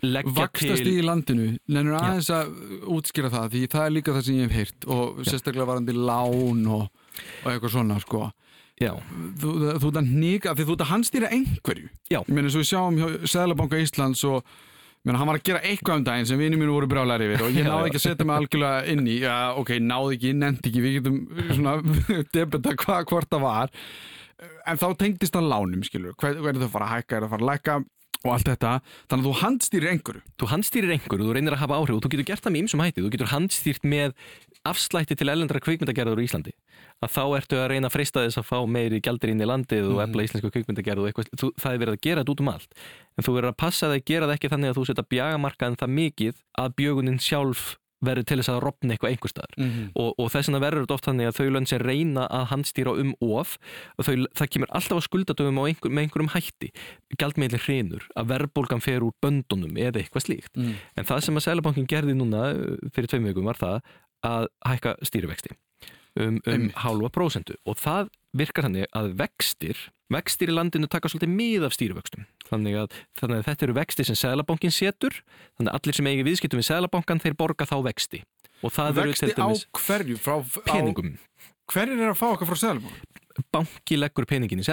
leggja Vakstast til í landinu, nennur Já. aðeins að útskýra það? Því það er líka það sem ég hef heyrt og sérstaklega varandi lán og, og eitthvað svona sko. Já, þú, ert að hnika, því þú ert að handstýra einhverju. Já. ég meina svo við sjáum hjá Sæðlabanka Íslands og ég meina, hann var að gera eitthvað um daginn sem vinið mínu voru brjálæri yfir og ég náði ekki að setja mig algjörlega inn í já, ok, náði ekki, nefndi ekki, við getum svona debeta hva, hvort það var. En þá tengdist það lánum skilur, hvað hver er það að fara að hækka, er það að fara að lækka og allt þetta, þannig að þú handstýrir einhverju. Þú handstýrir einhverju, þú reynir að hafa áhrif og þú getur gert það með ýmsum hætti, þú getur handstýrt með afslætti til ellendra kvikmyndagerður í Íslandi. Að þá ertu að reyna að freista þess að fá meiri gjaldir inn í landið og efla íslensku kvikmyndagerð og eitthvað, þú, það er verið að gera þetta út um allt. En þú verður að passa það að gera það ekki þannig að þú setja bjagamarkaðin það mikið að bjögunin sjálf verður til þess að rofna eitthvað einhver staðar. Mm -hmm. og, og þess vegna verður þetta oft þannig að þau lönd sem reyna að handstýra um of og þau, það kemur alltaf á skuldadöfum einhver, með einhverjum hætti. Gjaldmiðli hrinur, að verðbólgan fer úr böndunum eða eitthvað slíkt. Mm. en það sem að Sælabankin gerði núna uh, fyrir tveim vikum var það að hækka stýrivexti um, um hálfa prósentu. Og það virkar þannig að vextir vextir í landinu taka svolítið mið af stýrivöxtum. Þannig að, þannig að þetta eru vexti sem Sælabankin setur þannig að allir sem eigi viðskiptum við Sælabankan þeir borga þá vexti. Og það eru til dæmis hverju? Frá, peningum. Hverjir er að fá okkar frá Sæðlabanka? banki leggur peningin í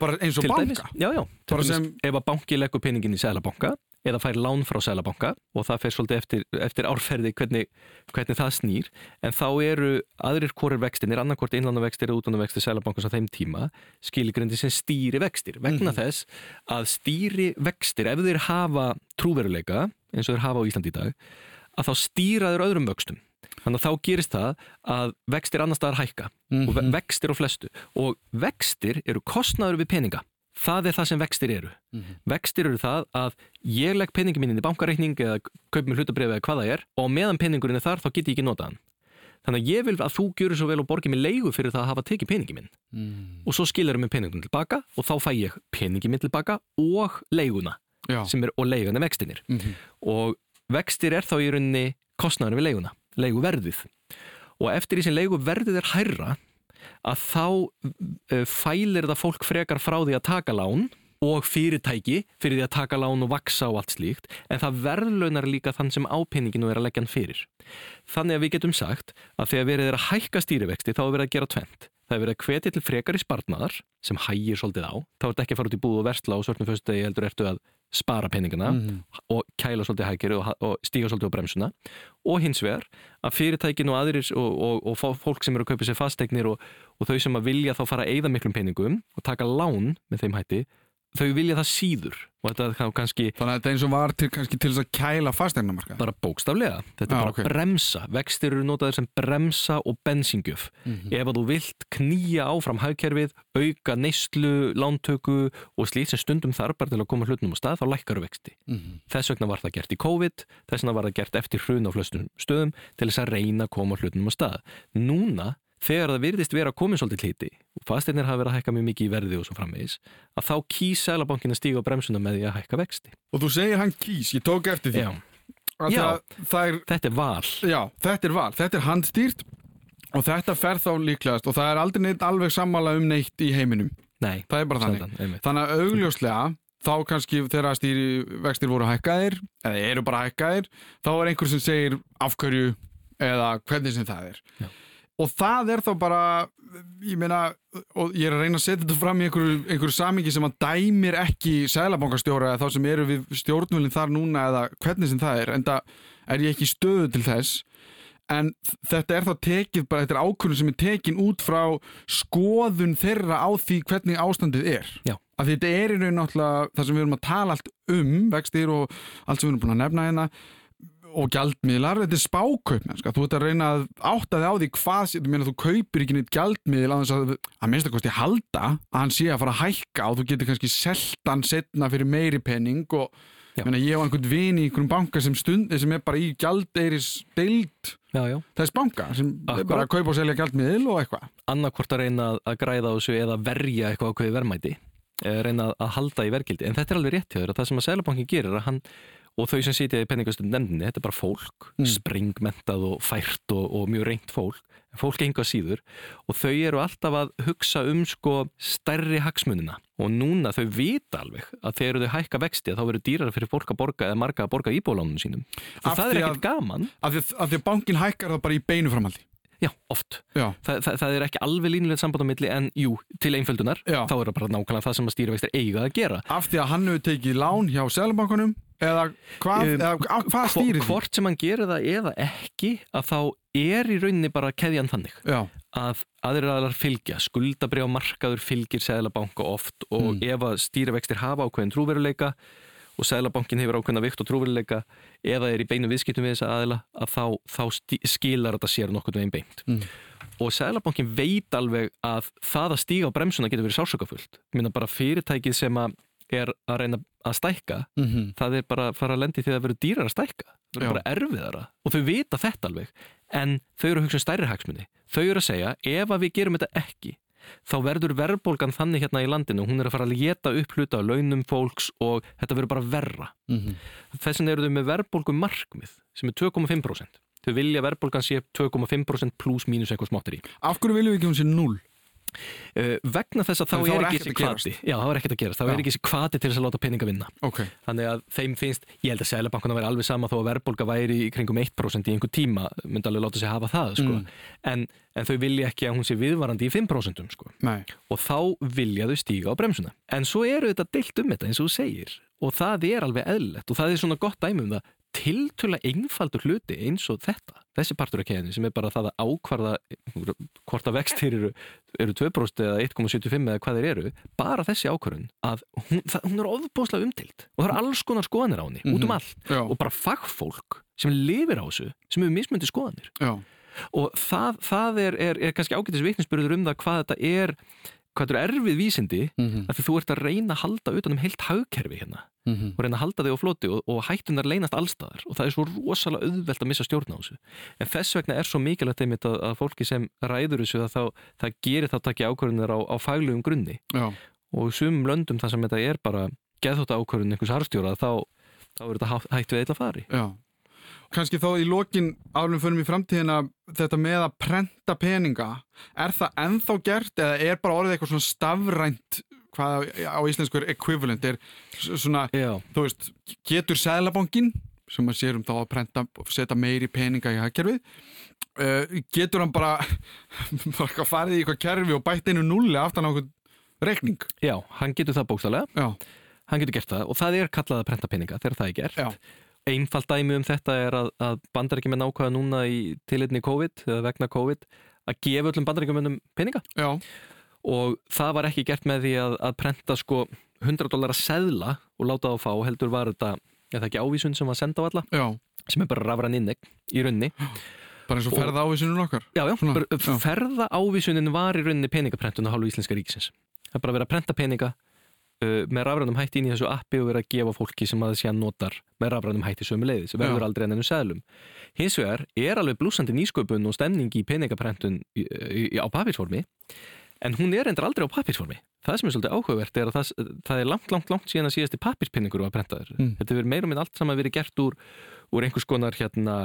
bara eins og banka? dæmis, já, já, Bara sem- ef að banki leggur peningin í Sælabanka eða fær lán frá Sælabanka og það fer svolítið eftir, eftir árferði hvernig, hvernig það snýr. En þá eru aðrir hvorir vextinir annarkvort innlánavextir eða útlánavextir Sælabankans á þeim tíma skilgrindi sem stýri vextir vegna Mhm. þess að stýri vextir ef þeir hafa trúveruleika eins og þeir hafa á Íslandi í dag að þá stýra þeir öðrum vöxtum. Þannig að þá gerist það að vextir annar staðar hækka Mhm. og ve- vextir á flestu. Og vextir eru kostnaður við peninga það er það sem vextir eru Mhm. vextir eru það að ég legg peningin minn inn í bankareikning eða kaup mér hlutabrif eða hvað það er og meðan peningurinn er þar þá get ég ekki nota hann þannig að ég vil að þú gjur svo vel og borgi mig leigu fyrir það að hafa tekið peningin minn Mm. og svo skilur mér peningin tilbaka og þá fæ ég peningin minn tilbaka og leiguna Já. sem er, og leigan er vextinir Mhm. og vextir er þá í rauninni kostnaður við leiguna, leiguverðið og eftir því sem leiguverðið er hærra að þá uh, fælir það fólk frekar frá því að taka lán og fyrirtæki fyrir því að taka lán og vaksa og allt slíkt en það verðlaunar líka þann sem ápenninginu er að leggja hann fyrir. Þannig að við getum sagt að þegar verið er að hækka stýrivexti þá er verið að gera tvent það er verið að hvetja til frekar í spartnaðar sem hægir svolítið á. Þá er þetta ekki að fara út í búð og versla og svörnum föstudegi heldur ertu að spara peningana Mhm. og kæla svolítið hækir og, og stíga svolítið á bremsuna og hins vegar að fyrirtækin og aðrir og, og, og fólk sem eru að kaupa sér fasteignir og, og þau sem að vilja þá fara að eyða miklum peningum og taka lán með þeim hætti þau vilja það síður og þetta er þá kannski Þannig að þetta eins og var til, kannski til að kæla fasteignarmarka bara bókstaflega þetta er Já, bara ok. bremsa, vextir eru notaðir sem bremsa og bensingjöf Mhm. ef að þú vilt knýja áfram hagkerfið, auka neyslu, lántöku og slíkt sem stundum þarf bara til að koma hlutunum á stað, þá lækkar vexti Mhm. Þess vegna var það gert í COVID, þess vegna var það gert eftir hrun á flestum stöðum til þess að reyna að koma hlutunum á stað. Núna, þegar það virðist vera komin svolítið hliti og fasteignir hafa verið að hækka mjög mikið í verði og svo framvegis, að þá kýs Sælabankin að stíga á bremsuna með því að hækka vexti. Og þú segir hann kýs, ég tók eftir því Já, Já. það, er, þetta er val. Já, þetta er val, þetta er handstýrt og þetta fer þá líklegast og það er aldrei neitt alveg sammála um neitt í heiminum Nei, það er bara þannig einmitt. Þannig að augljóslega þá kannski þegar vextir voru hækkaðir eða eru bara hækkaðir þá er einhver sem segir af hverju eða hvernig sem það er Já. Og það er þá bara ég meina, og ég er að reyna að setja þetta fram í einhverju, einhverju samingi sem að dæmir ekki sælabankastjóra eða þá sem eru við stjórnvölinn þar núna eða hvernig sem það er, en það er ég ekki stöðu til þess en þetta er þá tekið bara, þetta er ákvörðun sem er tekin út frá skoðun þeirra á því hvernig ástandið er Já. að þetta er í raun náttúrulega það sem við erum að tala allt um vextir og allt sem við erum búin að nefna hérna og gjaldmiðlar, þetta er spákaup mennska. þú ert að reyna að átta þig á því hvað þú meina þú kaupir ekki neitt gjaldmiðil að að, að minnst að kosti halda að hann sé að fara að hækka og þú getur kannski selt hann setna fyrir meiri penning og meina, ég á einhvern vin í einhverjum banka sem stundi sem er bara í gjaldeiris deild þess banka sem er Akkurat. bara kaupa og selja gjaldmiðil og eitthvað Annarkvort að reyna að- græða á þessu eða verja eitthvað ákveði verðmæti, eh, reyna að halda í verkildi. En þetta er alveg rétt hjá þér að það sem að Sælabankin gerir er að hann og þau sem sitja í penningastundu nefndinni, þetta er bara fólk Mm. springmentað og fært og, og mjög reynt fólk, fólk enga síður. Og þau eru alltaf að hugsa um sko stærri hagsmunina. Og núna þau vita alveg að þegar þau hækka vexti að þá verður dýrar fyrir fólk að borga eða marga að borga íbólánunum sínum. Af það er ekkert gaman. af því, að bankin hækkar það bara í beinu framhaldi já, oft já, Þa, það, það er ekki alveg línulegt samband á milli en jú, til einföldunar Já. þá er það bara nákvæmlega það sem að stýrivextir eiga að gera af því að hann hefur tekið lán hjá selbankunum eða hvað, Um, hvað stýrir því? hvort sem hann gerir það eða ekki að þá er í rauninni bara keðjan þannig Já, að aðrir aðlar fylgja, skuldabrjá markaður fylgir Sæðlabanka oft og Mm. ef að stýrivextir hafa ákveðin trúveruleika og Sæðlabankin hefur ákveðina vikt og trúveruleika eða er í beinu viðskiptum við þessa aðila að þá, þá skilar þetta sér nokkurnu einn beint. Mm. og Sæðlabankin veit alveg að það að stíga á bremsuna getur verið sásökafullt minna bara fyrirtækið sem að er að reyna að stækka mm það er bara að fara að lendi því að það verður dýrar að stækka. Það verður bara erfiðara. Og þau vita þetta alveg en þau eru að hugsa um stærri hagsmunni þau eru að segja ef að við gerum þetta ekki þá verður verðbólgan þannig hérna í landinu hún er að fara að leta upp hluta á launum fólks og þetta verður bara verra -hmm. þess vegna eru þau með verðbólgu markmið sem er 2,5% þau vilja verðbólgan sé 2,5% pluss mínus eitthvað smáttir í Af hverju viljum við ekki hún sé 0? Uh, vegna þess að þá er ekki þessi kvati já, þá er ekkert að gerast, þá Já. er ekki þessi kvati til þess að láta peninga vinna. Ok, Þannig að þeim finnst, ég held að Sælabankuna væri alveg sama þó að verðbólga væri í kringum 1% í einhver tíma, myndi alveg láta sig hafa það sko. Mm. en, en þau vilja ekki að hún sé viðvarandi í 5% sko. og þá vilja þau stíga á bremsuna. En svo eru þetta deilt um þetta eins og þú segir. Og það er alveg eðlilegt. Og það er svona gott dæmi um það tiltölulega einfaldur hluti eins og þetta, þessi partur af keðinu sem er bara það að ákvarða hvort að vextir eru, eru 2% eða 1,75 eða hvað þeir eru bara þessi ákvarðun að hún, það, hún er ofbóðslega umtilt og það er alls konar skoðanir á henni mm -hmm. út um allt Já. og bara fagfólk sem lifir á þessu sem hefur mismöndi skoðanir Já. og það, það er, er, er kannski ágætis viknisbyrður um það hvað þetta er hvað þetta er erfið vísindi Mm -hmm. að þú ert að reyna að halda utan um heilt hagkerfi hérna og reyna að halda þig á floti og, og hættunar leynast allstaðar og það er svo rosalega auðvelt að missa stjórn á þessu en þess vegna er svo mikilvægt einmitt að, að fólki sem ræður þessu að þá, það gerir það takki ákvörðunar á, á faglegum grunni Já. og sumum löndum þar sem þetta er bara geðþótt ákvörðun einhvers harfstjóra þá, þá er þetta hætt við eitthvað fari Já. Kanski þá í lokin álum fyrir í framtíðina þetta með að prenta peninga er það ennþá gert eða er bara orðið eitthvað svona stafrænt hvað á íslensku er equivalent? Er svona, Já, þú veist getur sæðlabankin sem að sér um þá að prenta og setja meiri peninga í hagkerfið uh, getur hann bara bara farið í eitthvað kerfi og bætt einu nulli aftan á eitthvað reikning? Já, hann getur það bókstaflega. Já, hann getur gert það og það er kallað að prenta peninga þegar það er gert. Já. Einfalt dæmi um þetta er að, að bandarækjumenn ákvaða núna í tilitni COVID eða vegna COVID að gefa öllum bandarækjumennum peninga. Já, og það var ekki gert með því að, að prenta sko 100 dólar að seðla og láta það að fá heldur var þetta eða ekki ávísun sem var senda á alla? Já. Sem er bara rafran innegn í runni bara eins og Og- ferða ávísunum okkar. Já, já, Svona, já. ferða ávísunin var í runni peningaprentun á hálfu íslenska ríkisins. Það er bara verið að prenta peninga uh, með rafrænum hætti inn í þessu appi og verið að gefa fólki sem að það sé að notar með rafrænum hætti sömu leiði sem verður Já. aldrei ennum seðlum. Hins vegar er alveg blúsandi nýsköpun og stemning í peningaprentun á papirsformi en hún er endur aldrei á papirsformi það sem er svolítið áhugavert er að það, það er langt, langt, langt síðan að síðasti papirspinningur var prentaður. Mm. þetta hefur meira og minn allt saman verið gert úr, úr einhvers konar hérna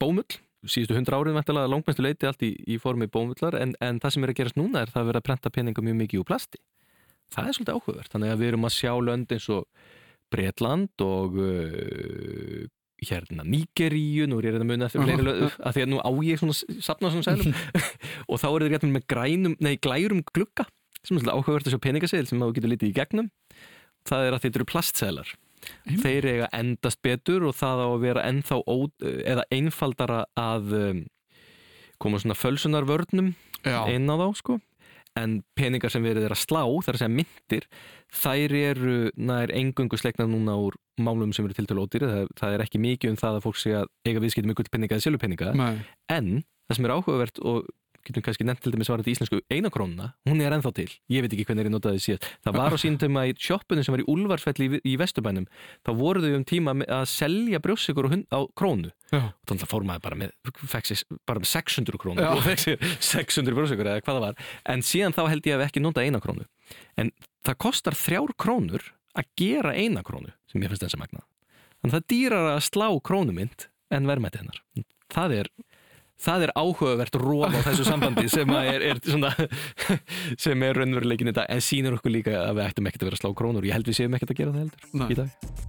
bómull. Síðustu hundra árið vantilega langmestu leiti allt í, í formi bómullar en, en það sem er að gerast núna er það að vera að prenta peninga mjög mikið úr plasti það er svolítið áhugavert. Þannig að við erum að sjá lönd eins og Bretland og uh, hérna Nígeríu, nú er ég að muna eftir fleiri lönd, að því að nú á ég svona sapna svona sælum og þá er þetta réttum með grænum, nei, glærum glugga sem er svolítið áhugavert að sjá peningaseðil sem þú getur litið í gegnum. Það er að þetta eru plastseðlar. Einmitt. þeir eiga endast betur og það á að vera ennþá ó, eða einfaldara að um, koma svona fölsunarvörnum inn á þá sko en peningar sem verið er að slá, það er að segja myntir þær eru nær engungu sleiknar núna úr málum sem eru tiltölu ódýri, það, það er ekki mikið um það að fólk að eiga viðskipti með gullpenninga eða silfupenninga, nei, en það sem er áhugavert og getum kannski nefnt til dæmis varandi íslensku einakrónuna, hún er ennþá til. Ég veit ekki hvernig er ég notaði síðan það var á sínum tíma í sjoppunum sem var í Úlfarsfelli í, í Vesturbænum, þá voru þau um tíma að selja brjósikur á, krónu. Já, og þannig að fór maður bara með, sér bara með 600 krónur. Já. og fekk sér 600 brjósikur eða hvað það var. En síðan þá held ég að við ekki notað eina krónu. En það kostar þrjár krónur að gera eina krónu sem ég finnst þess að magna þannig að það er dýrar að slá krónumynd en verðmætti hennar. Það er Það er áhugavert róf á þessu sambandi sem er, er svona, sem er raunveruleikin þetta en sýnir okkur líka að við ættum ekkert að vera að slá krónur. Ég held við séum ekkert að gera það heldur Nei. í dag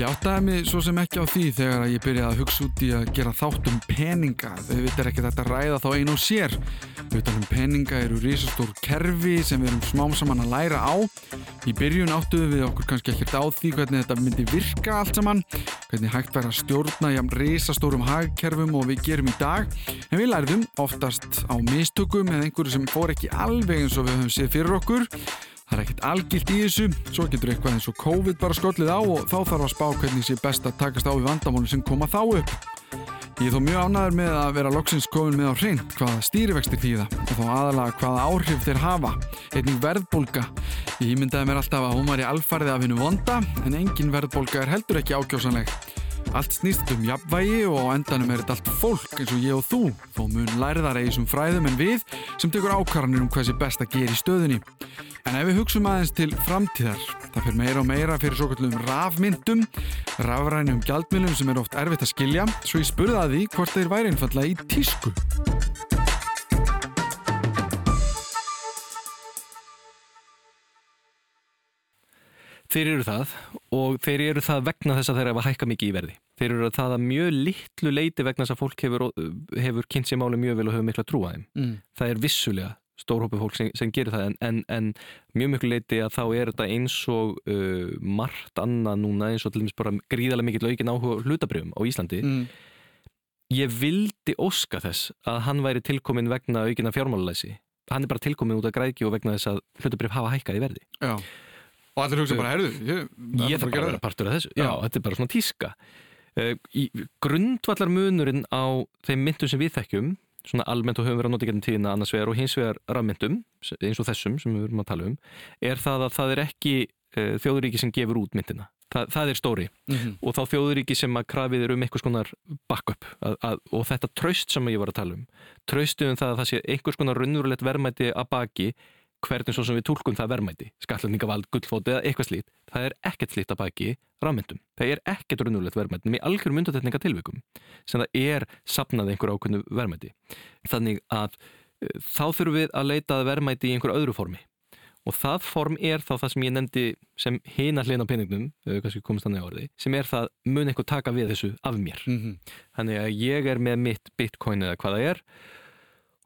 Ég áttaði mig svo sem ekki á því þegar ég byrjaði að hugsa út í að gera þátt um peninga. Þau veit er ekki þetta ræða þá einu og sér. Utan um peninga eru risastór kerfi sem við erum smám saman að læra á. Í byrjun áttuðum við okkur kannski ekkert á því hvernig þetta myndi virka allt saman, hvernig hægt væri að stjórna jafn risastórum hagkerfum og við gerum í dag. En við lærðum oftast á mistökum eða einhverju sem fór ekki alveg eins og við höfum séð fyrir okkur. Það er ekkert algilt í þessu, svo getur eitthvað eins og COVID bara skollið á og þá þarf að spá hvernig sé best að takast á við vandamálum sem koma þá upp. Ég er þó mjög ánæður með að vera loksins komin með á hreint hvaða stýrivextir þýða og þá aðalega hvaða áhrif þeir hafa. Einnig verðbólga. Ég ímyndaði mér alltaf að hún var í alfarið af hennu vonda en engin verðbólga er heldur ekki ákjósanleg. Allt snýst um jafnvægi og á endanum er þetta allt fólk eins og ég og þú þó mun lærðar eigi sem fræðum en við sem tekur ákvarðanir um hvað sé best að gera í stöðunni. En ef við hugsum aðeins til framtíðar, það fyrir meira og meira fyrir svo kallum rafmyndum, rafrænum gjaldmilum sem er oft erfitt að skilja, svo ég spurði að því hvort þeir væri einfallega í tísku. Þeir eru það og þeir eru það vegna þess að þeir hafa hækka mikið í verði. Þeir eru það að mjög litlu leiti vegna þess að fólk hefur, hefur kynnt sér máli mjög vel og hefur mikla trú að þeim. Mm. Það er vissulega stórhópi fólk sem, sem gerir það en, en, en mjög mjög leiti að þá er þetta eins og uh, margt annað núna eins og til dæmis bara gríðarlega mikill aukin áhuga hlutabrjöfum á Íslandi mm. ég vildi óska þess að hann væri tilkomin vegna aukina fjármálulæsi hann er bara tilkomin út af græðki og vegna þess að hlutabrjöf hafa hækkað í verði Já. Og allir hugsa bara, herðu, ég, ég þarf bara að vera partur af þessu. Já, þetta er bara svona tíska. Uh, í grundvallar munurinn á þeim myndum sem við þekkjum svona almennt og höfum verið að nota í getnum tíðina annars vegar og hins vegar rafmyndum eins og þessum sem við verum að tala um er það að það er ekki uh, þjóðuríki sem gefur út myndina. Þa, það er stóri. Mhm. og þá þjóðuríki sem að krafið er um einhvers konar backup að, að, og þetta traust sem ég var að tala um traustu um það að það sé einhvers konar raunverulegt verðmæti að baki hvernig svo sem við tólkum það verðmæti skattlendingavald, gullfóti eða eitthvað slít það er ekkert slít að baki rafmyndum það er ekkert raunverulegt verðmæti með algjörum myndatetninga tilvikum sem það er sapnað einhver ákveðnu verðmæti þannig að eh, þá þurfum við að leita verðmæti í einhver öðru formi og það form er þá það sem ég nefndi sem hina hlina penningnum, ef kannski komist þannig á orði, sem er það mun eitthvað taka við þessu af mér. Mhm. Þannig að ég er með mitt bitcoin eða hvað það er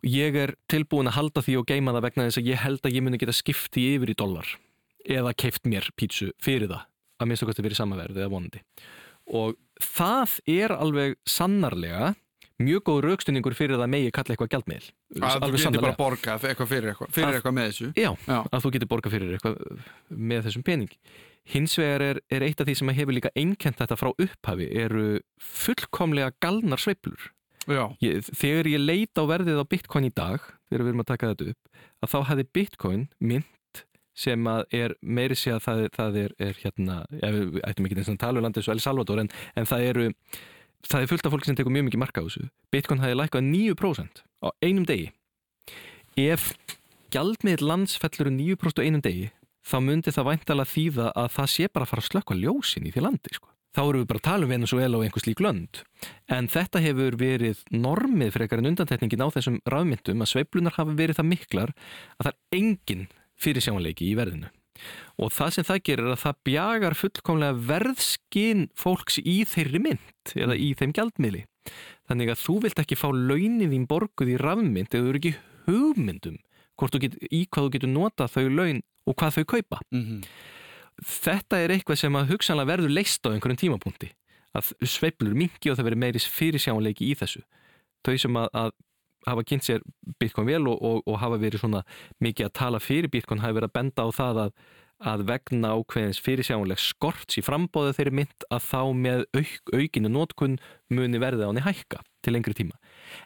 ég er tilbúin að halda því og geima það vegna þess að ég held að ég muni geta skipti yfir í dollar eða keift mér pítsu fyrir það að minnst okkur fyrir samaverð eða vonandi og það er alveg sannarlega mjög góð raukstunningur fyrir það megi kalla eitthvað gjaldmiðl Að þú getur bara sannarlega. borgað eitthvað fyrir eitthvað, fyrir Að- eitthvað með þessu Já, Já. að þú getur borgað fyrir eitthvað með þessum pening. Hins vegar er, er eitt af því sem hefur líka einkent þetta frá upphafi eru fullkomlega galnar sveiflur. Ég, þegar ég leita á verðið á Bitcoin í dag, þegar við erum að taka þetta upp, að þá hefði Bitcoin mynd sem að er meiri sé að það, það er, er hérna, ja, við ættum ekki eins og tala um landið svo El Salvador, en, en það eru það er fullt af fólki sem tekur mjög mikið marka á þessu. Bitcoin hefði lækkað 9% á einum degi. Ef gjaldmiðl lands fellur um 9% á einum degi, þá myndi það væntalega þýða að það sé bara að fara að slökka ljósin í því landi, sko. Þá erum við bara að tala um Venezuela og einhvers lík lönd. En þetta hefur verið normið frekar en undantekningin á þessum rafmyndum að sveiflunar hafi verið það miklar að það er engin fyrirsjáanleiki í verðinu. Og það sem það gerir er að það bjagar fullkomlega verðskinn fólks í þeirri mynd eða í þeim gjaldmiðli. Þannig að þú vilt ekki fá launin þín borguð í rafmynd eða þú eru ekki hugmyndum get, í hvað þú getur nota þau laun og hvað þau kaupa. Mhm. Þetta er eitthvað sem að hugsanlega verður leist á einhverjum tímapunkti. Að sveiflur mingi og það verður meiri fyrirsjáanleiki í þessu. Þau sem að, að hafa kynnt sér Bitcoin vel og, og, og hafa verið svona mikið að tala fyrir Bitcoin hafi verið að benda á það að, að vegna ákveðins fyrirsjáanleg skorts í frambóðu þeirri mynd að þá með auk, aukinu nótkun muni verði á henni hækka til lengri tíma.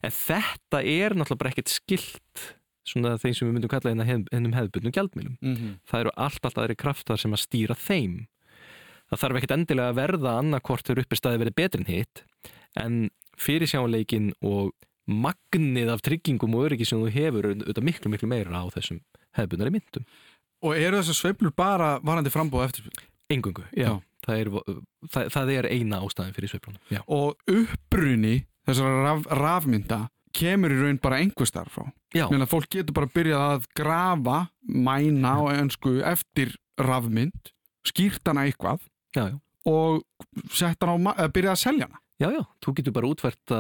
En þetta er náttúrulega bara ekkert skilt svona þeim sem við myndum kalla hérna hennum hefðbundum gjaldmilum Mhm. það eru allt allt aðri kraftar sem að stýra þeim. Það þarf ekkert endilega að verða annarkvort þegar uppi staði verið betri en hitt en fyrirsjáleikin og magnið af tryggingum og öryggi sem þú hefur auðvitað miklu miklu meira á þessum hefðbundari myndum. Og eru þessar sveiflur bara varandi frambóð eftir engungu, já, Já. Það, er, það, það er eina ástæðin fyrir sveiflunum og uppruni þessara raf, rafmynda kemur í raun bara einhver starf frá. Já. Meina, fólk getur bara byrjað að grafa mæna á önsku eftir rafmynd skýrt hana eitthvað Já, já. og byrjað að selja hana. Já, já, þú getur bara útvært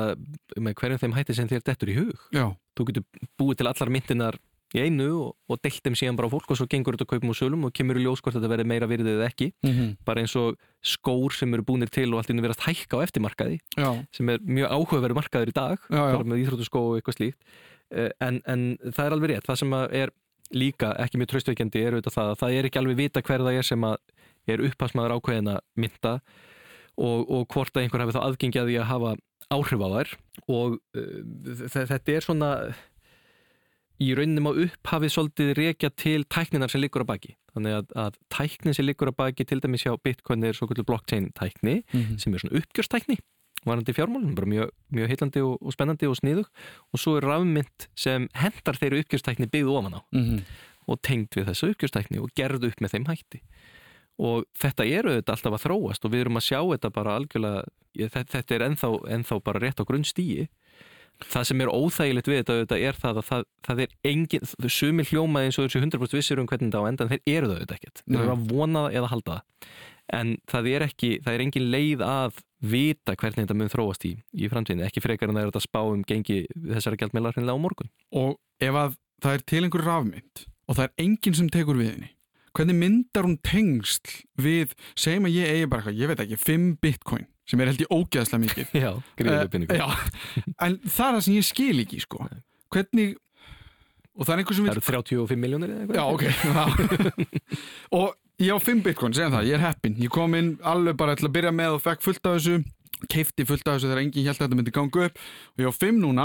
með hverjum þeim hætti sem þér dettur í hug. Já, þú getur búið til allar myndinar í einu og, og deilt þeim síðan bara fólk og svo gengur þetta kaupum og sölum og kemur í ljós hvort þetta verið meira virðið eða ekki Mhm. bara eins og skór sem eru búinir til og allt inni verið að hækka á eftirmarkaði já, sem er mjög áhugaveru markaður í dag já, já. bara með íþróttaskó og eitthvað slíkt Eh, en, en það er alveg rétt það sem að er líka ekki mjög tröstveikjandi er auðvitað það að það er ekki alveg vita hver það er sem að er upphásmaður ákveðina mynda og, og hvort að einhver hafi þá aðgengi að því að hafa áhrif á þær og uh, þetta er svona í rauninum á upphafið svolítið rekja til tækninar sem liggur á baki þannig að, að tæknin sem liggur á baki til dæmis hjá Bitcoin er svo kvöldu blockchain tækni Mhm. sem er svona uppgjörstækni varandi fjármálun, bara mjög, mjög heillandi og, og spennandi og sniðug og svo er rafmynd sem hendar þeirri uppgjörstækni byggð ofan á Mhm. og tengd við þessu uppgjörstækni og gerð upp með þeim hætti og þetta eru þetta alltaf að þróast og við erum að sjá þetta bara algjörlega þetta, er ennþá, ennþá bara rétt á grunnstíi það sem er óþægilegt við þetta, er það að það, það er engin, sumir hljóma eins og þessu 100% vissir um hvernig þetta á endan þeir eru það auðvitað ekkert, þeir eru að vona það eða halda það. En það er ekki, það er engin leið að vita hvernig þetta mun þróast í í framtíðinu, ekki frekar en það er að spá um gengi þessara gjaldmiðlar hreinlega á morgun. Og ef að það er til einhver rafmynd og það er enginn sem tekur við henni hvernig myndar hún tengsl við, segjum að ég eigi bara ég veit ekki, 5 bitcoin sem er held ég ógeðslega mikið. Já, gríðilega Eh, pinningur já, en það er það sem ég skil ekki sko. hvernig og það er einhver sem Það vil eru 35 miljónir eða eitthvað? Já, ok og ég á 5 bitcoin, segjum það, ég er heppin ég kom inn alveg bara til að byrja með og fekk fullt af þessu keifti fullt af þessu þegar enginn held að þetta myndi ganga upp. Og ég á 5 núna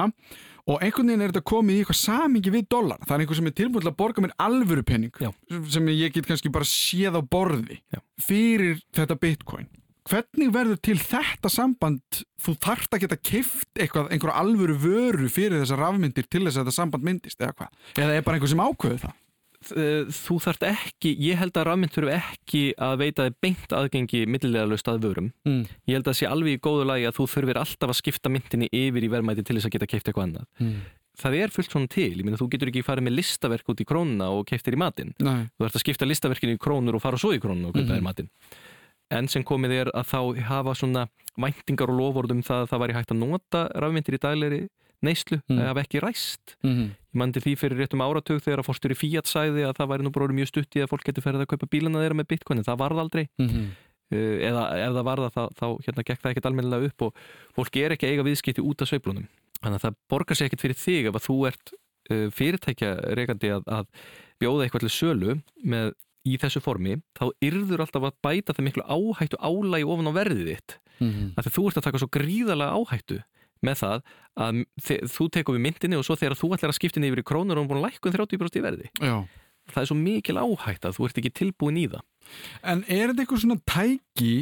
og einhvern veginn er þetta komið í eitthvað samingi við dólar það er einhver sem er tilbúin til að borga mér alvöru penning Já. sem ég get kannski bara séð á borði Já. fyrir þetta bitcoin hvernig verður til þetta samband þú þarft að geta keift eitthvað, einhverja alvöru vöru fyrir þessar rafmyndir til þess að þetta samband myndist eða hvað, eða er bara einhver sem ákveður það Eh, Þú þarft ekki, ég held að rafmynd þurfi ekki að veita þið beint aðgengi millilega löst að vörum. mm. Ég held að það sé alveg í góðu lagi að þú þurfir alltaf að skipta myndinni yfir í verðmæti til þess að geta keift eitthvað annað. Mm. Það er fullt svona til, ég meina þú getur ekki farið með listaverk út í krónuna og keiftir í matinn. Þú ert að skipta listaverkinu í krónur og fara svo í krónuna og kaupa þér matinn. En sem komið er að þá hafa svona væntingar og lofórðum það að það væri hægt að nota rafmyndir í daglegri neyslu, Mm. hafa ekki ræst. mm. Ég mandi því fyrir réttum áratug þegar að fórstur í Fiat sæði að það væri nú bara mjög stutt í að fólk getur ferið að kaupa bílana þeirra með bitcoin en það varð aldrei Mm. uh, eða ef það varða þá, þá hérna gekk það ekkert almennilega upp og fólk er ekki eiga viðskipti út af sveiflunum þannig að það borgar sér ekkert fyrir þig ef að þú ert uh, fyrirtækja reikandi að, að bjóða eitthvað til sölu með í þessu formi, þá yrður alltaf að bæta þeim miklu áhættu álægi ofan á verðið þitt. Mm. að þú ert að taka svo gríðarlega áhættu með það að þú tekur við myndinni og svo þegar þú ætlar að skipta henni yfir í krónur og hún búin að lækkun 30% í verði. Já. Það er svo mikil áhætta að þú ert ekki tilbúin í það. En er þetta eitthvað svona tæki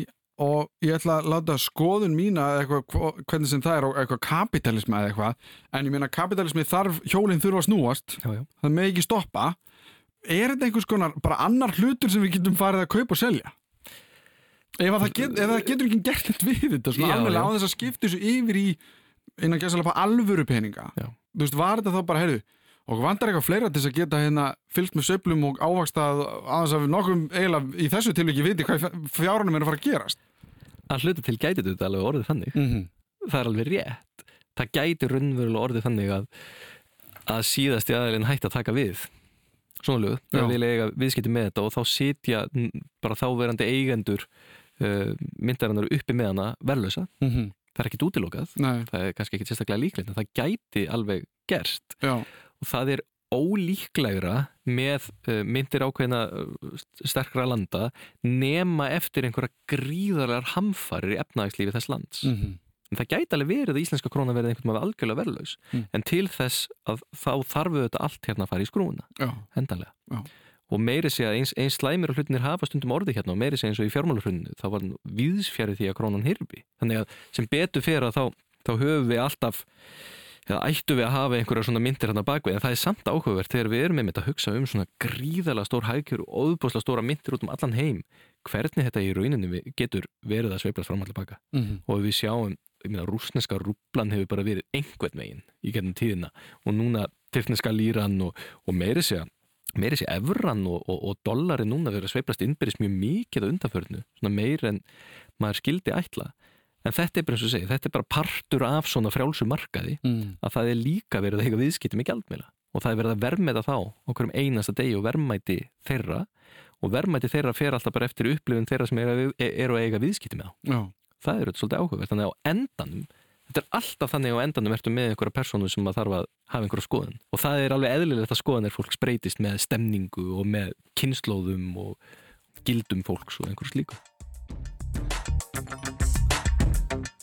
og ég ætla að láta skoðun mína eitthvað, hvernig sem það er og eitthvað kapitalismi eða eitthvað en ég meina kapitalismi þarf, hjólinn þurfa að snúast. Já, já. það með ekki stoppa er þetta einhvers konar bara annar hlutur sem við getum farið að kaupa og selja? Ef að það, get, ef það getur ekki gert þetta við þetta svona alveg á þess að skipta þessu yfir í innan gæsalega alvöru peninga. Já. þú veist, var þetta þá bara, heyrðu og vantar eitthvað fleira til þess að geta hérna fyllt með söflum og ávakstað aðeins að við nokkum eiginlega í þessu tilviki viti hvað fjárunum er að fara að gerast? Að hluta til gæti þetta alveg orðið þannig. Mm -hmm. það er alveg rétt. Það gæti raunverulega orðið þannig að að síðast í aðeilin hætti að taka við svona lög, það vil eiga viðskipti með þetta og þá sitja mm, bara þáverandi eigendur uh, myndarinnar uppi með hana verðlösa það er ekkit útilokað, Nei, það er kannski ekkit sérstaklega líklegt en það gæti alveg gerst. Já, og það er ólíklegra með uh, myndir ákveðina uh, sterkra landa nema eftir einhverja gríðarlegar hamfarir í efnagslífi þess lands. Mm en það gæti alveg verið að íslenska króna verið einhvern veginn algjörlega verðlaus. Mm. en til þess að þá þarf auðvitað allt hérna að fara í skrúna, já, endanlega. Já. og meiri sé að eins, eins slæmir og hlutinir hafa stundum orði hérna og meiri sé eins og í fjármálarhruninu þá var viðsfjari því að krónan hirfi þannig að sem betur fyrir að þá, þá höfum við alltaf eða ættu við að hafa einhverja svona myndir hérna bakvið en það er samt áhugavert þegar við erum með að hugsa um svona gríðalega stór hægjur og óðbúslega stóra myndir út um allan heim hvernig þetta í rauninu við- getur verið að sveiflast fram allir baka. Mm og við sjáum, meina, rúsneska rúblan hefur bara verið einhvern veginn í gennum tíðina. Og núna tyrkneska líran og, og meiri sé meiri sé evran og, og, og dollari núna verið að sveiflast innbyrðis mjög mikið á undanförnu, svona meir en maður skildi ætla. En þetta er bara eins og segja, þetta er bara partur af svona frjálsu markaði mm. að það er líka verið að eiga viðskipti með gjaldmiðla. Og það er verið að verðmæta þá okkur um einasta degi og verðmæti þeirra. Og verðmæti þeirra fer alltaf bara eftir upplifun þeirra sem eru er að eiga viðskipti með þá það er auðvitað svolítið áhugavert þannig á endanum þetta er alltaf þannig á endanum ertu með einhverja persónu sem að þarf að hafa einhverja skoðun og það er alveg eðlilegt að skoðanir fólk spreytist með stemningu og með kynnslóðum og gildum fólks og einhverju slíku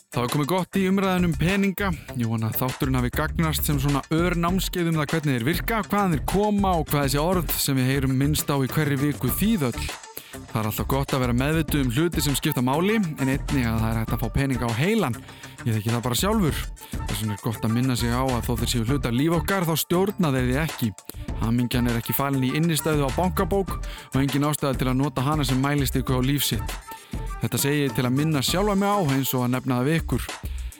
Það var komið gott í umræðin um peninga. Ég vona að þátturinn hafi gagnast sem svona örnámskeið um það hvernig þeir virka, hvaðan þeir koma og hvað þessi orð sem við heyrum minnst á í hverri viku þýðöll. Það er alltaf gott að vera meðvitu um hluti sem skipta máli, en einni að það er hægt að fá peninga á heilan. Ég þekki það bara sjálfur. Þess vegna er gott að minna sig á að þó þeir séu hluta líf okkar þá stjórna þeir því ekki. Hamingjan er ekki falin í innistæðu á bankabók og engin ástæða til að nota hana sem mælist ykkur á lífsitt. Þetta segi ég til að minna sjálfa mig á eins og að nefna það við ykkur.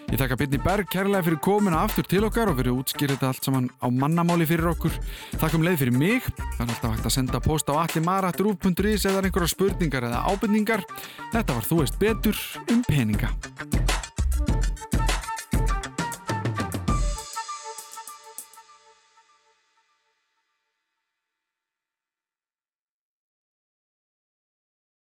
Ég þakka Byrni Berg kærlega fyrir komuna aftur til okkar og fyrir að útskýra þetta allt saman á mannamáli fyrir okkur. Þakkum leið fyrir mig. Það er alltaf hægt að senda post á allimara.ruf.is eða einhverja spurningar eða ábyrningar. Þetta var Þú veist betur um peninga.